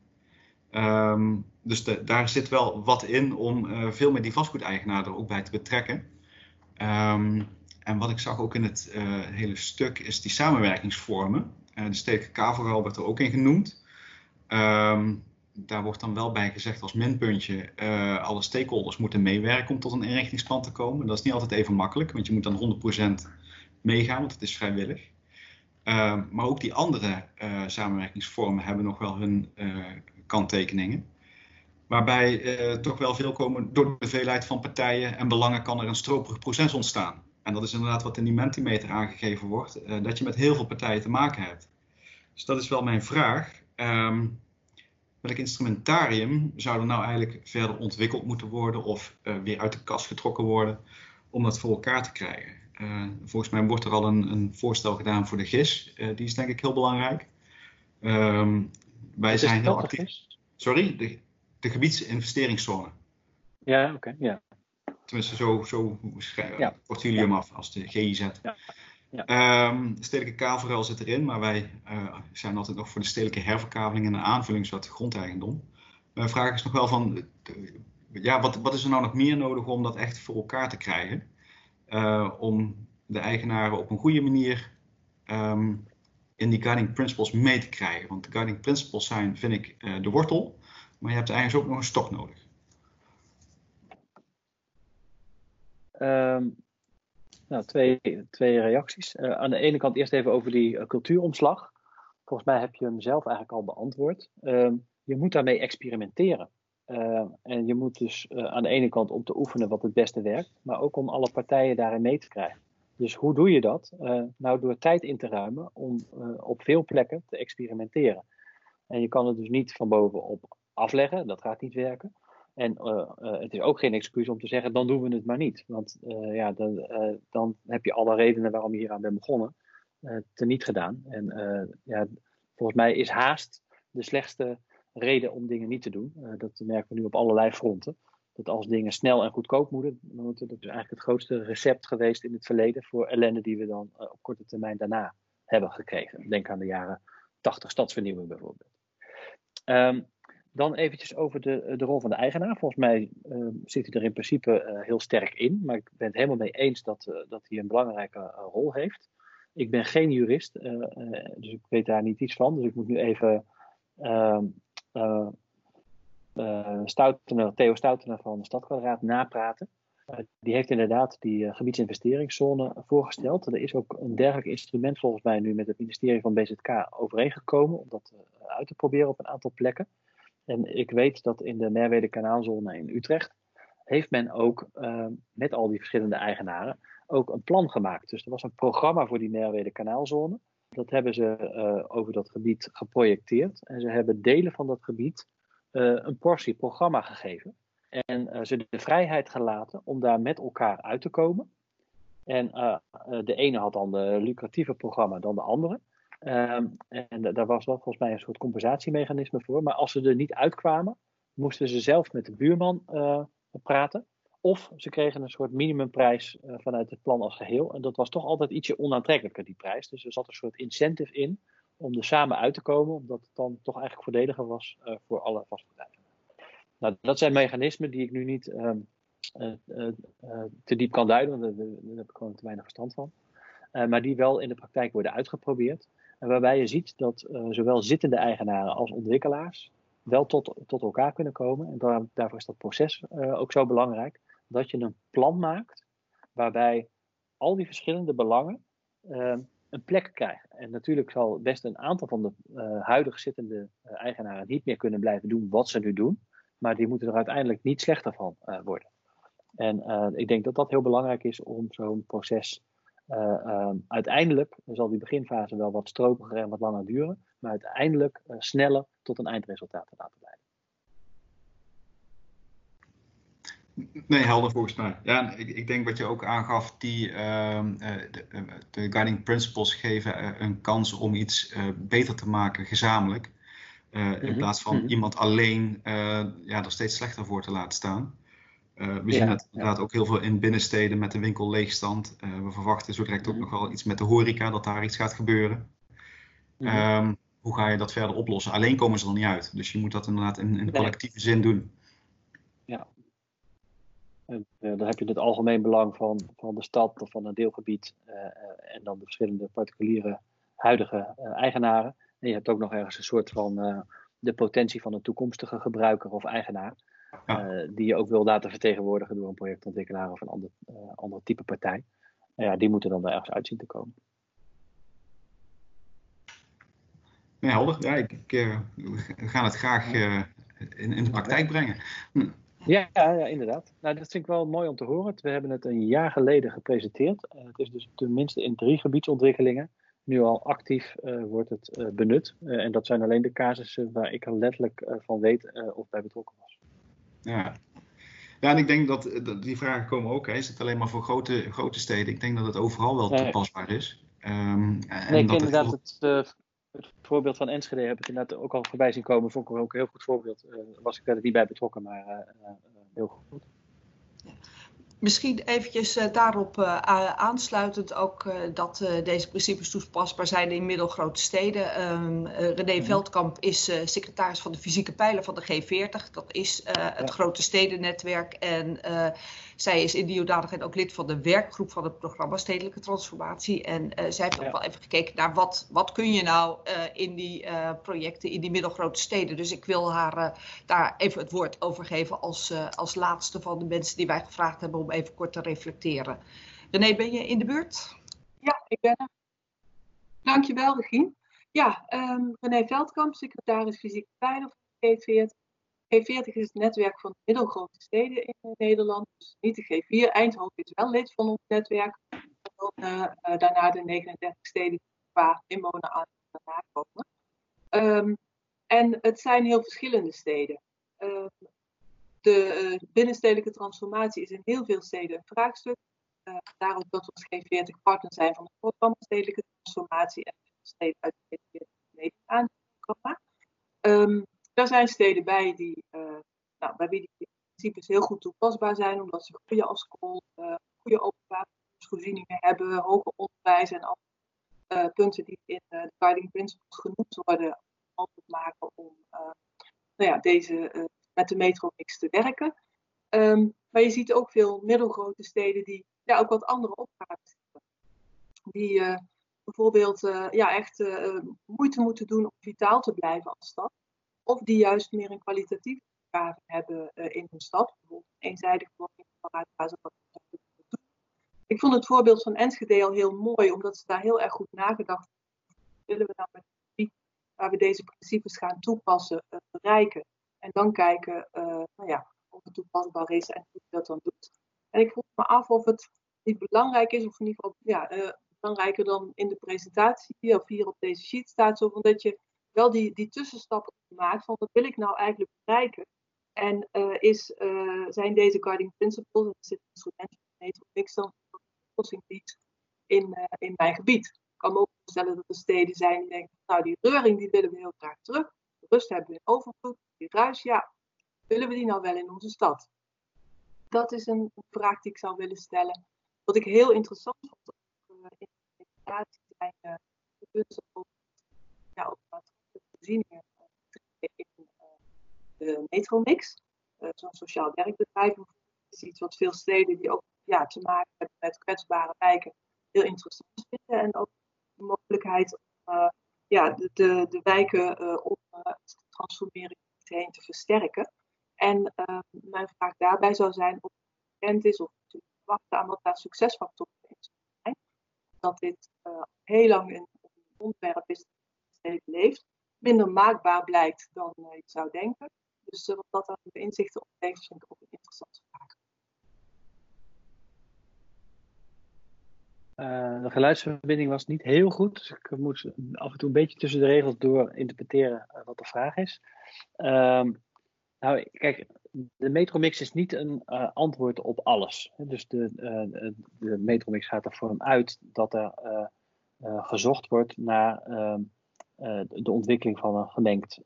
Ehm, dus daar zit wel wat in om veel meer die vastgoedeigenaar er ook bij te betrekken. Um, en wat ik zag ook in het uh, hele stuk is die samenwerkingsvormen. Uh, de stedelijke kavelruil wordt er ook in genoemd. Um, daar wordt dan wel bij gezegd als minpuntje, uh, alle stakeholders moeten meewerken om tot een inrichtingsplan te komen. Dat is niet altijd even makkelijk, want je moet dan 100% meegaan, want het is vrijwillig. Uh, maar ook die andere uh, samenwerkingsvormen hebben nog wel hun kanttekeningen. Waarbij toch wel veel komen door de veelheid van partijen en belangen kan er een stroperig proces ontstaan. En dat is inderdaad wat in die Mentimeter aangegeven wordt, uh, dat je met heel veel partijen te maken hebt. Dus dat is wel mijn vraag. Um, welk instrumentarium zou er nou eigenlijk verder ontwikkeld moeten worden of uh, weer uit de kast getrokken worden om dat voor elkaar te krijgen? Uh, volgens mij wordt er al een, een voorstel gedaan voor de GIS. die is denk ik heel belangrijk. Um, wij zijn heel actief. Sorry, de, de gebiedsinvesteringszone. Ja, oké. Okay, ja. Tenminste, zo, zo ja. jullie hem af als de GIZ. Ja. Um, de stedelijke kavelruil zit erin, maar wij uh, zijn altijd nog voor de stedelijke herverkaveling en een aanvullingswet grondeigendom. Mijn vraag is nog wel van, ja, wat, wat is er nou nog meer nodig om dat echt voor elkaar te krijgen? Uh, om de eigenaren op een goede manier um, in die guiding principles mee te krijgen. Want de guiding principles zijn, vind ik, uh, de wortel, maar je hebt eigenlijk ook nog een stok nodig. Um, nou, twee, twee reacties. Uh, aan de ene kant eerst even over die uh, cultuuromslag. Volgens mij heb je hem zelf eigenlijk al beantwoord. Uh, je moet daarmee experimenteren. Uh, en je moet dus aan de ene kant om te oefenen wat het beste werkt, maar ook om alle partijen daarin mee te krijgen. Dus hoe doe je dat? Uh, nou, door tijd in te ruimen om op veel plekken te experimenteren. En je kan het dus niet van bovenop afleggen, dat gaat niet werken. En uh, het is ook geen excuus om te zeggen, dan doen we het maar niet. Want ja, dan, dan, heb je alle redenen waarom je hier aan bent begonnen, teniet gedaan. En ja, volgens mij is haast de slechtste reden om dingen niet te doen. dat merken we nu op allerlei fronten. Dat als dingen snel en goedkoop moeten, moeten dat is eigenlijk het grootste recept geweest in het verleden voor ellende die we dan op korte termijn daarna hebben gekregen. Denk aan de jaren 80 stadsvernieuwing bijvoorbeeld. Um, dan eventjes over de, de rol van de eigenaar. Volgens mij uh, zit hij er in principe uh, heel sterk in. Maar ik ben het helemaal mee eens dat, uh, dat hij een belangrijke rol heeft. Ik ben geen jurist, dus ik weet daar niet iets van. Dus ik moet nu even ehm, Stoutener, Theo Stoutener van de Stadkwadraat napraten. die heeft inderdaad die gebiedsinvesteringszone voorgesteld. Er is ook een dergelijk instrument volgens mij nu met het ministerie van BZK overeengekomen om dat uit te proberen op een aantal plekken. En ik weet dat in de Merwede kanaalzone in Utrecht heeft men ook met al die verschillende eigenaren ook een plan gemaakt. Dus er was een programma voor die Merwede kanaalzone. Dat hebben ze over dat gebied geprojecteerd. En ze hebben delen van dat gebied een portie programma gegeven. En ze de vrijheid gelaten om daar met elkaar uit te komen. En de ene had dan de lucratieve programma dan de andere. Um, en daar was wel volgens mij een soort compensatiemechanisme voor. Maar als ze er niet uitkwamen, moesten ze zelf met de buurman praten. Of ze kregen een soort minimumprijs vanuit het plan als geheel. En dat was toch altijd ietsje onaantrekkelijker, die prijs. Dus er zat een soort incentive in om er samen uit te komen. Omdat het dan toch eigenlijk voordeliger was uh, voor alle vastgoedeigenaren. Nou, dat zijn mechanismen die ik nu niet um, te diep kan duiden. Want daar, heb ik gewoon te weinig verstand van. maar die wel in de praktijk worden uitgeprobeerd. En waarbij je ziet dat zowel zittende eigenaren als ontwikkelaars wel tot, tot elkaar kunnen komen. En daar, daarvoor is dat proces ook zo belangrijk. Dat je een plan maakt waarbij al die verschillende belangen uh, een plek krijgen. En natuurlijk zal best een aantal van de huidig zittende eigenaren niet meer kunnen blijven doen wat ze nu doen. Maar die moeten er uiteindelijk niet slechter van worden. En ik denk dat dat heel belangrijk is om zo'n proces uh, um, uiteindelijk zal die beginfase wel wat stropiger en wat langer duren, maar uiteindelijk sneller tot een eindresultaat te laten leiden. Nee, helder volgens mij. Ja, ik, ik denk wat je ook aangaf, die, uh, de, de, guiding principles geven een kans om iets beter te maken gezamenlijk. In Mhm, plaats van mhm. iemand alleen ja, er steeds slechter voor te laten staan. we zien Ja, het inderdaad ook heel veel in binnensteden met de winkel leegstand. we verwachten zo direct ook Mhm. nog wel iets met de horeca, dat daar iets gaat gebeuren. Ehm, hoe ga je dat verder oplossen? Alleen komen ze er niet uit. Dus je moet dat inderdaad in, in collectieve zin doen. En, eh, dan heb je het algemeen belang van, van de stad of van een deelgebied eh, eh, en dan de verschillende particuliere huidige eigenaren. En je hebt ook nog ergens een soort van de potentie van een toekomstige gebruiker of eigenaar, Ja. die je ook wil laten vertegenwoordigen door een projectontwikkelaar of een ander, eh, ander type partij. En ja, die moeten dan er ergens uit zien te komen. Nee, helder. Ja, ik, ik, eh, we gaan het graag in, in de praktijk brengen. Ja, ja, ja, inderdaad. Nou, dat vind ik wel mooi om te horen. We hebben het een jaar geleden gepresenteerd. Eh, het is dus tenminste in drie gebiedsontwikkelingen nu al actief eh, wordt het eh, benut. En dat zijn alleen de casussen waar ik er letterlijk van weet of bij betrokken was. Ja. ja, en ik denk dat, dat die vragen komen ook. Hè. Is het alleen maar voor grote, grote steden? Ik denk dat het overal wel toepasbaar is. Ehm, en Nee, ik dat het inderdaad het, eh, het voorbeeld van Enschede heb ik inderdaad ook al voorbij zien komen. Vond ik ook een heel goed voorbeeld. Eh was ik verder niet bij betrokken, maar eh, eh, heel goed. Misschien eventjes eh, daarop eh, aansluitend ook eh, dat deze principes toepasbaar zijn in middelgrote steden. Ehm, eh, René Mhm. Veldkamp is secretaris van de fysieke pijler van de G40. Dat is het grote stedennetwerk. En zij is in die hoedanigheid ook lid van de werkgroep van het programma Stedelijke Transformatie. En zij heeft ook wel even gekeken naar wat, wat kun je nou in die projecten in die middelgrote steden. Dus ik wil haar daar even het woord over geven als, als laatste van de mensen die wij gevraagd hebben om even kort te reflecteren. René, ben je in de buurt? Ja, ik ben er. Dankjewel, Regine. Ja, ehm René Veldkamp, secretaris fysieke veilig van de G40. G40 is het netwerk van de middelgrote steden in Nederland. Dus niet de G4. Eindhoven is wel lid van ons netwerk. Eh, daarna de 39 steden qua inwoner aan daarna komen. Ehm, en het zijn heel verschillende steden. Ehm, de eh, binnenstedelijke transformatie is in heel veel steden een vraagstuk. Uh, daarom dat we als G40 partner zijn van het programma Stedelijke Transformatie en steden uit de G40 mee aan programma. Um, er zijn steden bij die, uh, nou, bij wie die principes heel goed toepasbaar zijn, omdat ze goede afschool, uh, goede openbaarsvoorzieningen hebben, hoger onderwijs en uh, punten die in de guiding principles genoemd worden, mogelijk maken om nou ja, deze met de metromix te werken. Um, maar je ziet ook veel middelgrote steden die ja, ook wat andere opgaves hebben. Die uh, bijvoorbeeld uh, ja, echt uh, moeite moeten doen om vitaal te blijven als stad. Of die juist meer een kwalitatieve opgave hebben in hun stad. Bijvoorbeeld eenzijdig woning vanuit waar ze wat doen. Ik vond het voorbeeld van Enschede al heel mooi, omdat ze daar heel erg goed nagedacht hebben. Willen we nou met waar we deze principes gaan toepassen bereiken? En dan kijken nou ja, of het toepasbaar is en hoe je dat dan doet. En ik vroeg me af of het niet belangrijk is, of in ieder geval ja, uh, belangrijker dan in de presentatie of hier op deze sheet staat, zo van dat je wel die, die tussenstappen maakt van wat wil ik nou eigenlijk bereiken. En uh, is, zijn deze guiding principles, en is het instrument van niks dan een oplossing biedt in, in mijn gebied. Ik kan me ook voorstellen dat er steden zijn die denken, nou die reuring die willen we heel graag terug. Rust hebben in overvloed, die ruis, ja, willen we die nou wel in onze stad? Dat is een vraag die ik zou willen stellen. Wat ik heel interessant vond uh, in de presentatie zijn uh, de punten over, ja, over voorzieningen uh, in de metromix. Zo'n sociaal werkbedrijf is iets wat veel steden die ook ja, te maken hebben met kwetsbare wijken heel interessant vinden. En ook de mogelijkheid om ja, de, de, wijken om te transformeren heen te versterken. En uh, mijn vraag daarbij zou zijn of het bekend is of te wachten aan wat daar succesfactoren in zijn. Dat dit uh, heel lang een ontwerp is dat steeds leeft, minder maakbaar blijkt dan uh, je zou denken. Dus wat dat aan de inzichten oplevert, vind ik ook een interessante vraag. Uh, de geluidsverbinding was niet heel goed, dus ik moet af en toe een beetje tussen de regels door interpreteren wat de vraag is. Uh, nou, kijk, de Metromix is niet een uh, antwoord op alles. Dus de, uh, de Metromix gaat ervan uit dat er gezocht wordt naar ehm, de ontwikkeling van een gemengd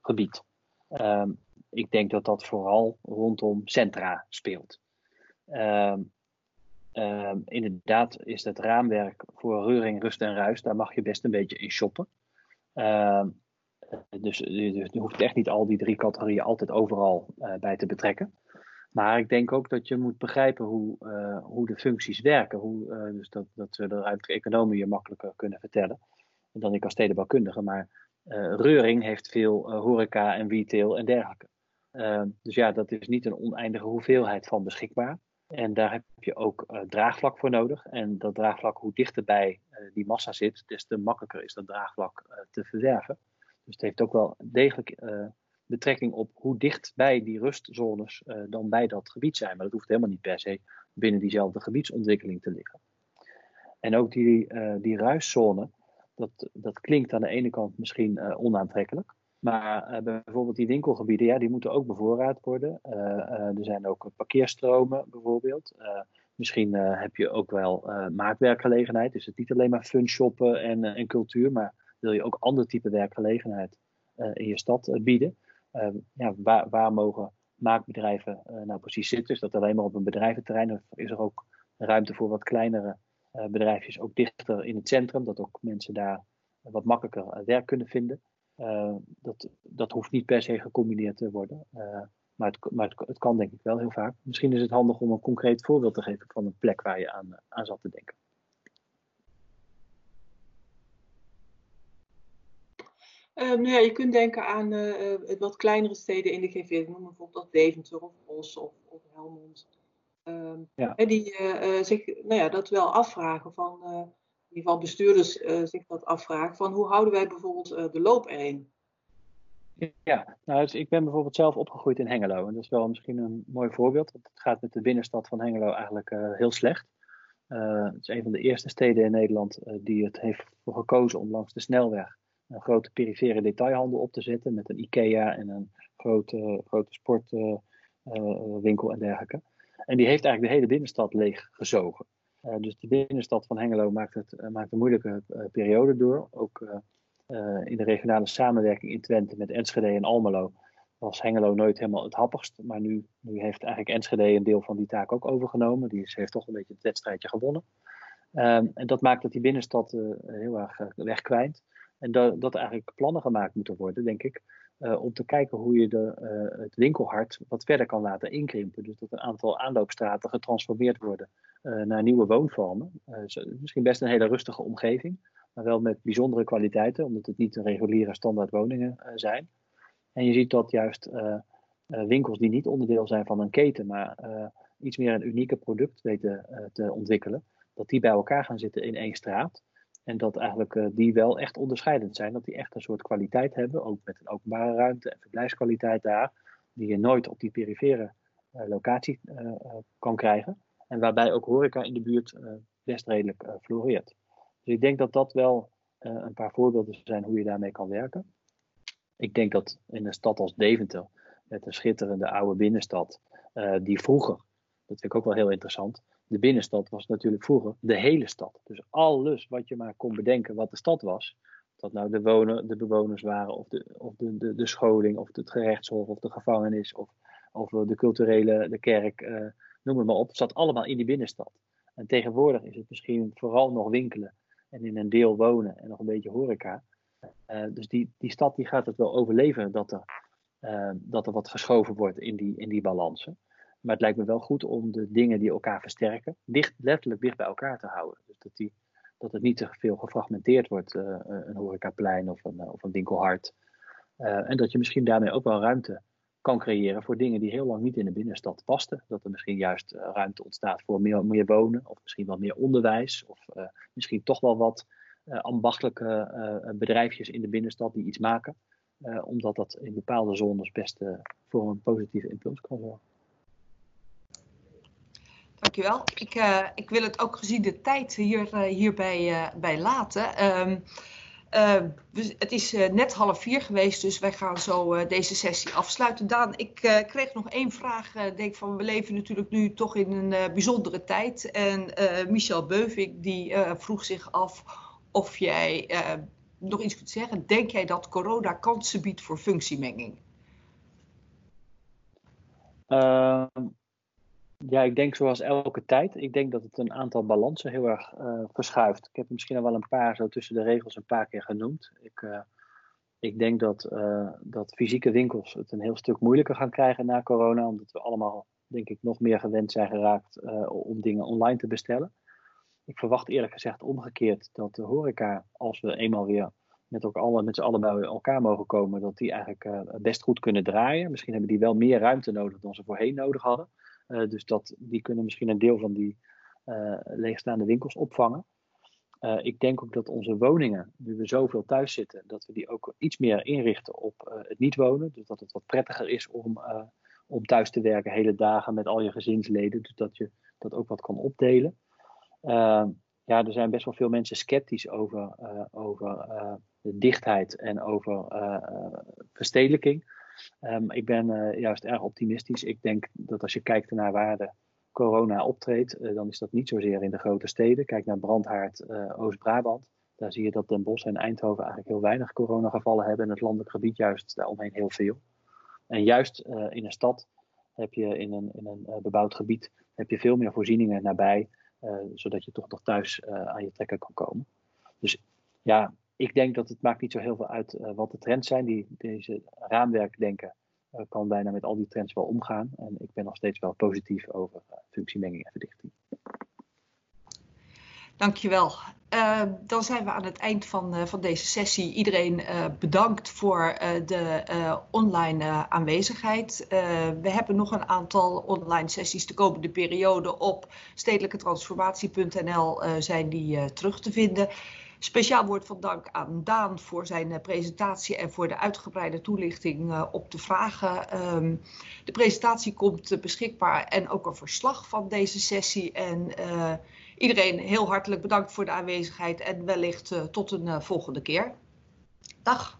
gebied. Ehm, ik denk dat dat vooral rondom centra speelt. Ehm, ehm, inderdaad is het raamwerk voor reuring, rust en ruis, daar mag je best een beetje in shoppen. dus, dus je hoeft echt niet al die drie categorieën altijd overal bij te betrekken. Maar ik denk ook dat je moet begrijpen hoe, uh, hoe de functies werken. Hoe, uh, dus dat, dat we de ruimtelijke economie je makkelijker kunnen vertellen dan ik als stedenbouwkundige. Maar Reuring heeft veel horeca en retail en dergelijke. dus ja, dat is niet een oneindige hoeveelheid van beschikbaar. En daar heb je ook draagvlak voor nodig. En dat draagvlak, hoe dichterbij die massa zit, des te makkelijker is dat draagvlak te verwerven. Dus het heeft ook wel degelijk betrekking op hoe dicht bij die rustzones dan bij dat gebied zijn. Maar dat hoeft helemaal niet per se binnen diezelfde gebiedsontwikkeling te liggen. En ook die, die ruiszone, dat, dat klinkt aan de ene kant misschien onaantrekkelijk. Maar bijvoorbeeld die winkelgebieden, ja, die moeten ook bevoorraad worden. er zijn ook parkeerstromen bijvoorbeeld. misschien heb je ook wel maatwerkgelegenheid. Dus het niet alleen maar fun shoppen en, en cultuur, maar wil je ook ander type werkgelegenheid in je stad bieden. Ja, waar, waar mogen maakbedrijven nou precies zitten? Is dat alleen maar op een bedrijventerrein? Of is er ook ruimte voor wat kleinere bedrijfjes, ook dichter in het centrum, dat ook mensen daar wat makkelijker werk kunnen vinden? Ehm, dat, dat hoeft niet per se gecombineerd te worden. maar, het, maar het, het, kan denk ik wel heel vaak. Misschien is het handig om een concreet voorbeeld te geven van een plek waar je aan, aan zat te denken. Uh, nou ja, je kunt denken aan uh, wat kleinere steden in de GV. Ik noem bijvoorbeeld Deventer of Os of, of Helmond. Ja. Die zich nou ja, dat wel afvragen van, ieder geval bestuurders zich dat afvragen van hoe houden wij bijvoorbeeld de loop erin? Ja, nou, dus ik ben bijvoorbeeld zelf opgegroeid in Hengelo. En dat is wel misschien een mooi voorbeeld. Want het gaat met de binnenstad van Hengelo eigenlijk heel slecht. het is een van de eerste steden in Nederland die het heeft voor gekozen om langs de snelweg een grote perifere detailhandel op te zetten met een IKEA en een grote, grote sportwinkel en dergelijke. En die heeft eigenlijk de hele binnenstad leeg gezogen. Uh, dus de binnenstad van Hengelo maakt, het, uh, maakt een moeilijke periode door. Ook in de regionale samenwerking in Twente met Enschede en Almelo was Hengelo nooit helemaal het happigst. Maar nu, nu heeft eigenlijk Enschede een deel van die taak ook overgenomen. Die heeft toch een beetje het wedstrijdje gewonnen. Um, en dat maakt dat die binnenstad heel erg wegkwijnt. En dat, dat eigenlijk plannen gemaakt moeten worden, denk ik, uh, om te kijken hoe je de, uh, het winkelhart wat verder kan laten inkrimpen. Dus dat een aantal aanloopstraten getransformeerd worden uh, naar nieuwe woonvormen. misschien best een hele rustige omgeving, maar wel met bijzondere kwaliteiten, omdat het niet de reguliere standaard woningen zijn. En je ziet dat juist winkels die niet onderdeel zijn van een keten, maar iets meer een unieke product weten te ontwikkelen, dat die bij elkaar gaan zitten in één straat. En dat eigenlijk uh, die wel echt onderscheidend zijn. Dat die echt een soort kwaliteit hebben. Ook met een openbare ruimte en verblijfskwaliteit daar. Die je nooit op die perifere uh, locatie uh, kan krijgen. En waarbij ook horeca in de buurt best redelijk floreert. Dus ik denk dat dat wel een paar voorbeelden zijn hoe je daarmee kan werken. Ik denk dat in een stad als Deventer, met een schitterende oude binnenstad, die vroeger, dat vind ik ook wel heel interessant, de binnenstad was natuurlijk vroeger de hele stad. Dus alles wat je maar kon bedenken wat de stad was. Of dat nou de, wonen, de bewoners waren, of, de, of de, de, de scholing, of het gerechtshof, of de gevangenis, of, of de culturele, de kerk, uh, noem het maar op. Zat allemaal in die binnenstad. En tegenwoordig is het misschien vooral nog winkelen en in een deel wonen en nog een beetje horeca. Uh, dus die, die stad die gaat het wel overleven dat er, dat er wat geschoven wordt in die, in die balansen. Maar het lijkt me wel goed om de dingen die elkaar versterken, dicht, letterlijk dicht bij elkaar te houden. Dus dat, die, dat het niet te veel gefragmenteerd wordt, uh, een horecaplein of een, of een winkelhart. En dat je misschien daarmee ook wel ruimte kan creëren voor dingen die heel lang niet in de binnenstad pasten. Dat er misschien juist ruimte ontstaat voor meer, meer wonen, of misschien wel meer onderwijs, of misschien toch wel wat ambachtelijke bedrijfjes in de binnenstad die iets maken. omdat dat in bepaalde zones best voor een positieve impuls kan zorgen. Dankjewel. Ik, uh, ik wil het ook gezien de tijd hier, uh, hierbij uh, bij laten. Um, het is net half vier geweest, dus wij gaan zo deze sessie afsluiten. Daan, ik kreeg nog één vraag. Ik denk van, we leven natuurlijk nu toch in een bijzondere tijd. En Michel Beuving die vroeg zich af of jij nog iets kunt zeggen. Denk jij dat corona kansen biedt voor functiemenging? Ja, ik denk zoals elke tijd. Ik denk dat het een aantal balansen heel erg uh, verschuift. Ik heb misschien al wel een paar zo tussen de regels een paar keer genoemd. Ik, uh, ik denk dat, uh, dat fysieke winkels het een heel stuk moeilijker gaan krijgen na corona, omdat we allemaal, denk ik, nog meer gewend zijn geraakt om dingen online te bestellen. Ik verwacht eerlijk gezegd omgekeerd dat de horeca, als we eenmaal weer met, alle, met z'n allen bij elkaar mogen komen, dat die eigenlijk best goed kunnen draaien. Misschien hebben die wel meer ruimte nodig dan ze voorheen nodig hadden. Uh, dus dat, die kunnen misschien een deel van die uh, leegstaande winkels opvangen. Uh, ik denk ook dat onze woningen, nu we zoveel thuis zitten, dat we die ook iets meer inrichten op het niet wonen. Dus dat het wat prettiger is om, om thuis te werken hele dagen met al je gezinsleden. Dus dat je dat ook wat kan opdelen. ja, er zijn best wel veel mensen sceptisch over, over de dichtheid en over verstedelijking. Um, ik ben uh, juist erg optimistisch. Ik denk dat als je kijkt naar waar de corona optreedt, uh, dan is dat niet zozeer in de grote steden. Kijk naar Brandhaard, uh, Oost-Brabant. Daar zie je dat Den Bosch en Eindhoven eigenlijk heel weinig coronagevallen hebben. En het landelijk gebied juist daaromheen heel veel. En juist in een stad heb je in een, in een bebouwd gebied heb je veel meer voorzieningen nabij. zodat je toch nog thuis aan je trekken kan komen. Dus ja, ik denk dat het maakt niet zo heel veel uit uh, wat de trends zijn. Die, deze raamwerkdenken uh, kan bijna met al die trends wel omgaan. En ik ben nog steeds wel positief over uh, functiemenging en verdichting. Dankjewel. Uh, dan zijn we aan het eind van, van deze sessie. Iedereen bedankt voor de online aanwezigheid. we hebben nog een aantal online sessies de komende periode op stedelijketransformatie.nl zijn die terug te vinden. Speciaal woord van dank aan Daan voor zijn uh, presentatie en voor de uitgebreide toelichting uh, op de vragen. Um, de presentatie komt uh, beschikbaar en ook een verslag van deze sessie. En iedereen heel hartelijk bedankt voor de aanwezigheid en wellicht tot een volgende keer. Dag.